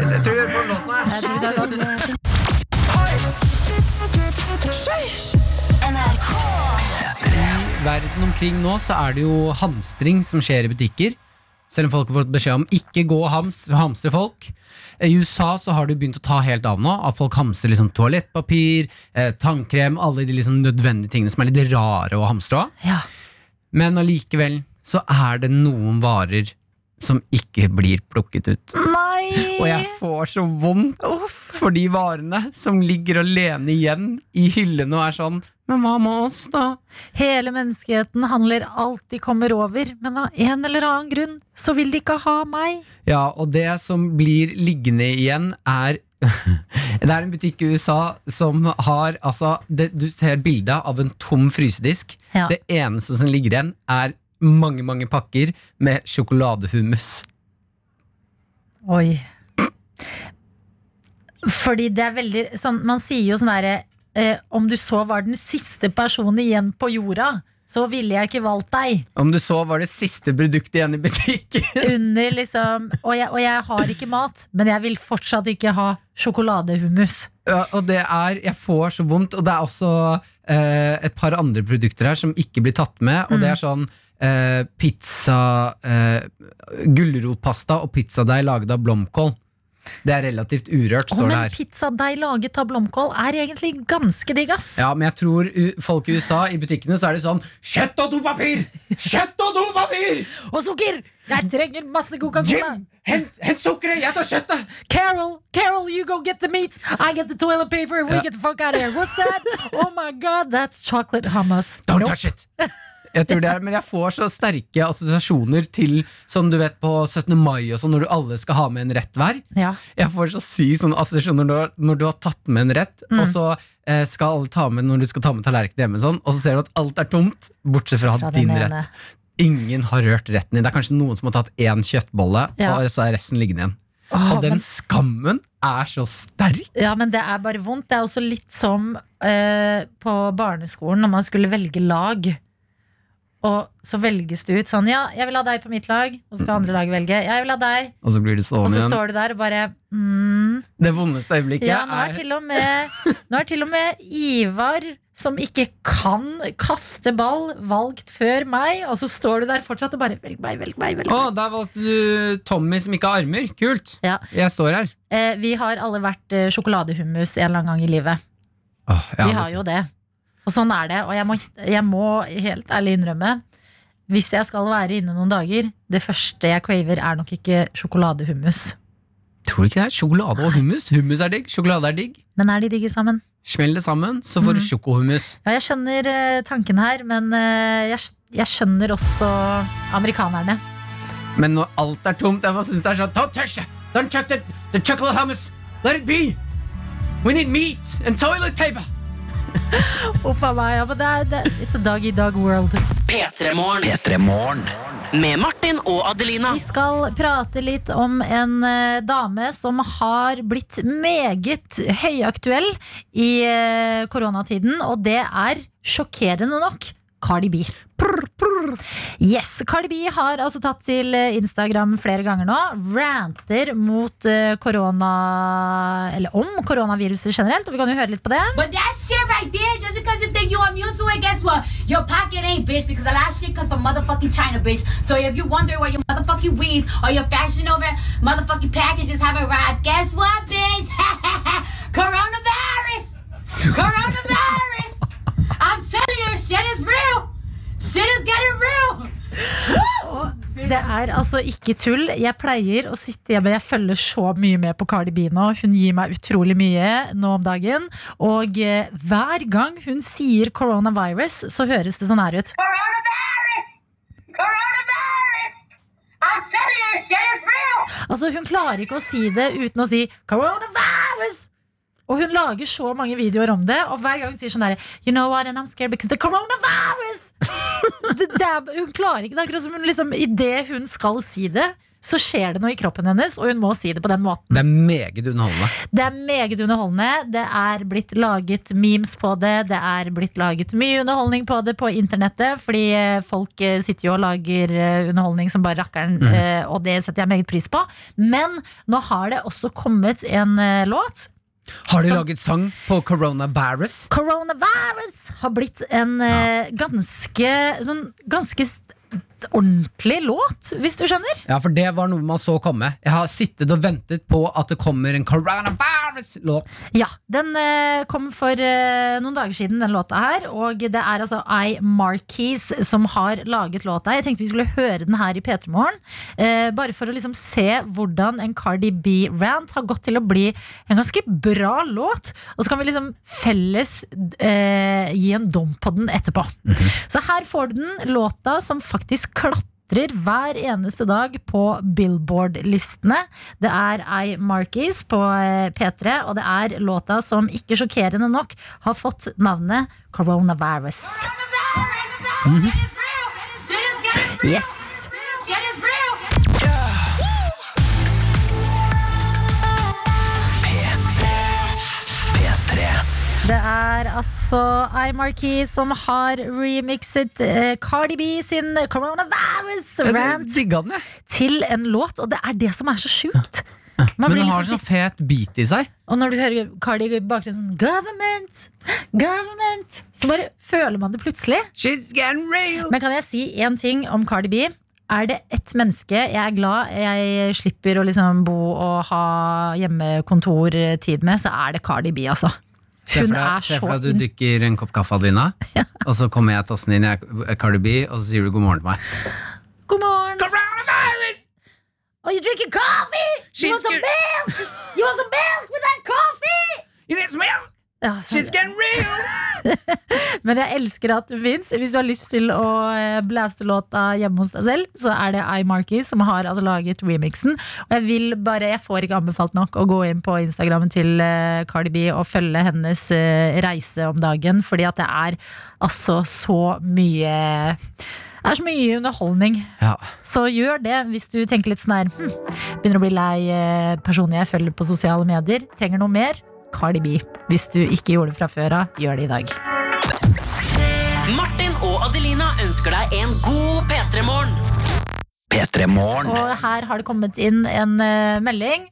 Jeg tror vi hører på låten her. Jeg tror vi tar låt. verden omkring nå så er det jo hamstring som skjer i butikker. Selv om folk har fått beskjed om ikke gå og hams, hamstre folk. I USA så har det begynt å ta helt av nå. At folk hamstrer liksom toalettpapir, eh, tannkrem, alle de liksom nødvendige tingene som er litt rare å hamstre av. Ja. Men allikevel så er det noen varer som ikke blir plukket ut. Nei! Og jeg får så vondt for de varene som ligger alene igjen i hyllene og er sånn Men hva med oss, da? Hele menneskeheten handler alt de kommer over, men av en eller annen grunn så vil de ikke ha meg. Ja, og det som blir liggende igjen, er Det er en butikk i USA som har altså, det, Du ser bilde av en tom frysedisk. Ja. Det eneste som ligger igjen, er mange, mange pakker med sjokoladehummus. Oi. Fordi det er veldig sånn Man sier jo sånn derre eh, Om du så var den siste personen igjen på jorda, så ville jeg ikke valgt deg. Om du så var det siste produktet igjen i butikken. Under liksom og jeg, og jeg har ikke mat, men jeg vil fortsatt ikke ha sjokoladehummus. Ja, og det er, Jeg får så vondt. Og det er også eh, et par andre produkter her som ikke blir tatt med. Og det er sånn eh, pizza eh, Gulrotpasta og pizzadeig laget av blomkål. Det er relativt urørt, står det men her. pizzadeig laget av blomkål er egentlig ganske digg, ass. Ja, men jeg tror folk i USA i butikkene så er det sånn Kjøtt og dopapir! Kjøtt og dopapir! Og sukker! Jeg trenger masse Coca-Cola. Jim, hent, hent sukkeret! Jeg tar kjøttet! Carol, Carol, you go get the meat. I get the toilet paper. We Ja. get the fuck out of here. What's that? Oh my god, that's chocolate hummus. Don't Nope. touch it! Jeg tror det er, men jeg får så sterke assosiasjoner til sånn du vet på 17. mai og sånn, når du alle skal ha med en rett hver. Ja. Jeg får så sykt sånne assosiasjoner når, når du har tatt med en rett, Mm. og så eh, skal alle ta med når du skal ta med tallerkenen hjemme, sånn, og så ser du at alt er tomt, bortsett fra, Fra din ene. rett. Ingen har rørt retten din. Det er kanskje noen som har tatt én kjøttbolle, Ja. og så er resten liggende igjen. Åh, og den men- skammen er så sterk. Ja, men det er bare vondt. Det er også litt som eh, på barneskolen når man skulle velge lag. Og så velges det ut sånn Ja, jeg vil ha deg på mitt lag. Og så skal andre lag velge. Jeg vil ha deg. Og så blir det Og så igjen. står du der og bare mm, Det vondeste øyeblikket Ja, nå er til og med Nå er til og med Ivar, som ikke kan kaste ball, valgt før meg. Og så står du der fortsatt og bare Velg meg, velg meg. velg Å, der valgte du Tommy som ikke har armer. Kult. Ja. Jeg står her. Eh, vi har alle vært eh, sjokoladehummus en eller annen gang i livet. Åh, ja, Vi har jo det. Og sånn er det. Og jeg må, jeg må helt ærlig innrømme hvis jeg skal være inne noen dager, det første jeg craver, er nok ikke sjokoladehummus. Tror du ikke det er sjokolade og hummus? Hummus er digg, sjokolade er digg. Men er de digge sammen? Smell det sammen, så får du mm. sjokohummus. Ja, jeg skjønner eh, tanken her, men eh, jeg, jeg skjønner også amerikanerne. Men når alt er tomt, jeg synes det er sånn Don't touch it! Don't touch the, the chocolate hummus! Let it be! We need meat and toilet paper! Uff a meg, ja, men det er, det, It's a dog dog world. P3morgen. P3 Morgen. Med Martin og Adelina. Vi skal prate litt om en eh, dame som har blitt meget høyaktuell i eh, koronatiden, og det er sjokkerende nok Cardi B. Yes, Cardi B har altså tatt til eh, Instagram flere ganger nå. Ranter mot eh, korona Eller om koronaviruset generelt. Og vi kan jo høre litt på det. But that shit right there, just because you think you're immune to it, guess what? Your pocket ain't, bitch, because a lot of shit comes from motherfucking China, bitch. So if you wonder where your motherfucking weave or your fashion over motherfucking packages have arrived, guess what, bitch? Coronavirus! Coronavirus! I'm telling you, shit is real! Shit is getting real! Det er altså ikke tull. Jeg pleier å sitte hjemme. Jeg følger så mye med på Cardi B nå. Hun gir meg utrolig mye nå om dagen. Og eh, hver gang hun sier coronavirus, så høres det sånn her ut. Coronavirus! Coronavirus! I'm telling you, shit is real! Altså Hun klarer ikke å si det uten å si coronavirus. Og hun lager så mange videoer om det, og hver gang hun sier sånn der You know what, and I'm scared because the coronavirus! det, det er, hun klarer ikke det. Akkurat som hun liksom Idet hun skal si det, så skjer det noe i kroppen hennes, og hun må si det på den måten. Det er meget underholdende. Det er meget underholdende. Det er blitt laget memes på det. Det er blitt laget mye underholdning på det på internettet. Fordi eh, folk eh, sitter jo og lager eh, underholdning som bare rakkeren, mm. og det setter jeg meget pris på. Men nå har det også kommet en låt. Har de laget sang på coronavirus? Coronavirus har blitt en ja. ganske sånn ganske ordentlig låt, hvis du skjønner. Ja, for det var noe man så komme. Jeg har sittet og ventet på at det kommer en coronavirus-låt. Ja, den eh, kom for eh, noen dager siden, den låta her. Og det er altså I Markies som har laget låta. Jeg tenkte vi skulle høre den her i P3 Morgen. Eh, bare for å liksom se hvordan en Cardi B-rant har gått til å bli en ganske bra låt. Og så kan vi liksom felles eh, gi en dom på den etterpå. Så her får du den, låta som faktisk klatrer hver eneste dag på Billboard-listene. Det er I Markies på eh, P3, og det er låta som ikke sjokkerende nok har fått navnet Coronavirus. Yes! Det er altså I Marquis som har remixet eh, Cardi B sin Coronavirus-rant ja, til en låt, og det er det som er så sjukt. Man Men den har liksom sånn fet beat i seg. Og når du hører Cardi i bakgrunnen sånn Government! Government! Så bare føler man det plutselig. She's getting real. Men kan jeg si én ting om Cardi B? Er det ett menneske jeg er glad jeg slipper å liksom bo og ha hjemmekontortid med, så er det Cardi B, altså. Se for deg, se for deg at du drikker en kopp kaffe, Adelina, og så kommer jeg tassen inn, jeg Cardi B, og så sier du god morgen til meg. God morgen! Coronavirus! Oh, you drinking coffee? You want some milk? You want some milk with that coffee? You need some milk? Ja, She's getting! Men jeg elsker at det fins. Hvis du har lyst til å eh, blaste låta hjemme hos deg selv, så er det iMarky som har altså laget remixen. Og jeg vil bare, jeg får ikke anbefalt nok å gå inn på Instagrammen til eh, Cardi B og følge hennes eh, reise om dagen, fordi at det er altså så mye det er så mye underholdning. Ja. Så gjør det hvis du tenker litt sånn her hm, Begynner å bli lei personer jeg følger på sosiale medier. Trenger noe mer? Cardi B. Hvis du ikke gjorde det fra før av, gjør det i dag. Martin og Adelina ønsker deg en god P3-morgen. P3 Morgen. Og her har det kommet inn en eh, melding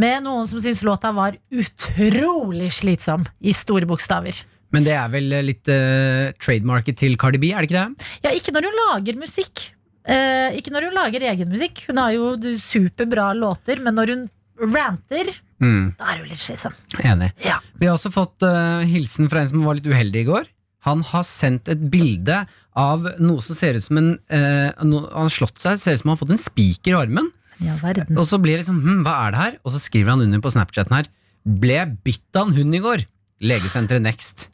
med noen som syns låta var utrolig slitsom, i store bokstaver. Men det er vel litt uh, trademarket til Cardi B, er det ikke det? Ja, ikke når hun lager musikk. Eh, ikke når hun lager egen musikk. Hun har jo superbra låter, men når hun ranter, Mm, da er hun litt slitsom. enig. Ja. Vi har også fått eh, hilsen fra en som var litt uheldig i går. Han har sendt et bilde av noe som ser ut som en eh, no, Han har slått seg, ser ut som han har fått en spiker i armen. Ja. Og så blir det liksom, hm, hva er det her? Og så skriver han under på Snapchaten her Ble bitt av en hund i går Legesenteret Next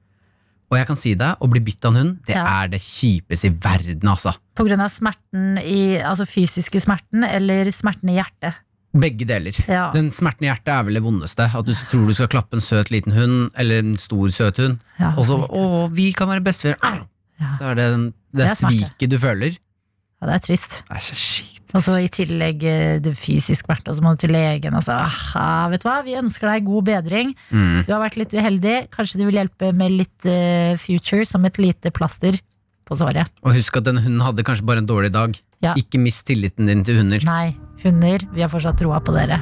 Og jeg kan si deg, å bli bitt av en hund Det Ja. er det kjipeste i verden altså På grunn av smerten i Altså fysiske smerten, eller smerten i hjertet. Begge deler Ja. Den smerten i hjertet er vel det vondeste At du tror du skal klappe en søt liten hund Eller en stor søt hund Ja, Og så, å, vi kan være bestevenner! Ja. Så er det den, det, Det er sviket du føler Ja, det er trist. Det er så Og så i tillegg du det fysisk smerte, og så må du til legen. og så aha, vet du hva? Vi ønsker deg god bedring. mm. Du har vært litt uheldig. Kanskje det vil hjelpe med litt uh, future som et lite plaster på såret. Og husk at den hunden hadde kanskje bare en dårlig dag. Ikke mist tilliten din til hunder Nei, hunder, vi har fortsatt troa på dere.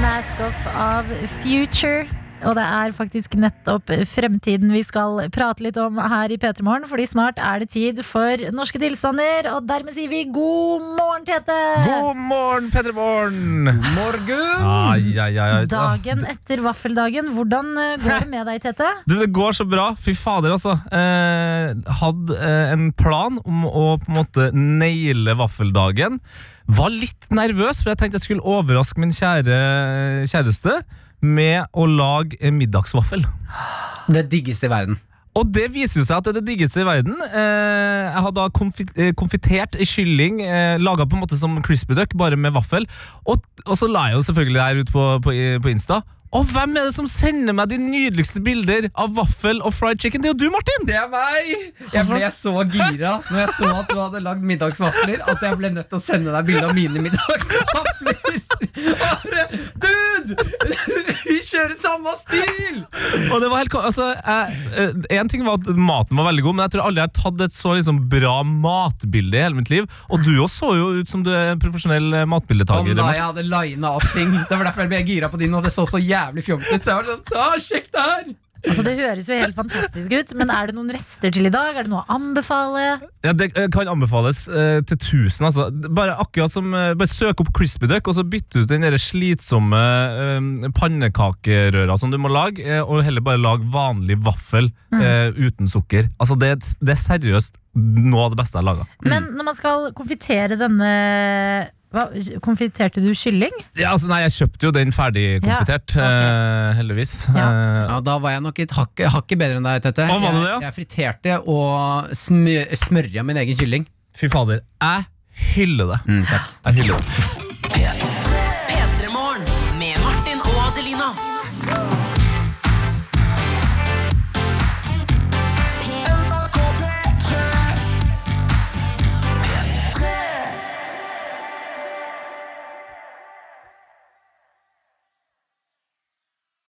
Mask Off av Future. Og det er faktisk nettopp fremtiden vi skal prate litt om her i P3 Morgen. Fordi snart er det tid for norske tilstander, og dermed sier vi god morgen, Tete! God morgen, Petter Morgen! Morgen! Ai, ai, ai, ai. Dagen etter vaffeldagen. Hvordan eh, går det med deg, Tete? Du, Det går så bra. Fy fader, altså. Eh, hadde eh, en plan om å på en måte naile vaffeldagen. Var litt nervøs, for jeg tenkte jeg skulle overraske min kjære kjæreste med å lage en middagsvaffel. Det diggeste i verden Og det viser jo seg at det er det diggeste i verden. Eh, jeg har da konfi eh, konfitert kylling, eh, laga på en måte som crispy duck, bare med vaffel. Og, og så la jeg jo selvfølgelig det her ut på, på, på Insta. Og hvem er det som sender meg de nydeligste bilder av vaffel og fried chicken? Det er jo du, Martin! Det er meg! Jeg ble så gira når jeg så at du hadde lagd middagsvafler, at jeg ble nødt til å sende deg bilde av mine middagsvafler. Bare, Dude! Vi kjører samme stil! Og det var helt altså, jeg, eh, En ting var at maten var veldig god, men jeg tror aldri jeg har tatt et så liksom, bra matbilde i hele mitt liv. Og du også så jo ut som du er en profesjonell matbildetaker. da nei, jeg hadde lina opp ting. Det var derfor jeg ble gira på din, og det så så jævlig fjomt fjompete. Så jeg var sånn, ah, sjekk det her! Altså, det høres jo helt fantastisk ut, men er det noen rester til i dag? Er det noe å anbefale? Ja, Det eh, kan anbefales eh, til tusen. Altså. Bare akkurat som eh, Bare søk opp crispy duck, og så bytte ut den der slitsomme eh, pannekakerøra som du må lage, eh, og heller bare lag vanlig vaffel eh, uten sukker. Altså, det, det er seriøst noe av det beste jeg har laga. Men når man skal konfitere denne hva, Konfiterte du kylling? Ja, altså, nei, jeg kjøpte jo den ferdig konfitert, Ja, okay. eh, heldigvis. Ja. Eh, Ja, Da var jeg nok et hakk, hakket bedre enn deg, Tette. Hva var jeg, det, ja? jeg friterte og smør, smørja min egen kylling. fy fader, jeg hyller det. Mm, takk. Jeg hyller det.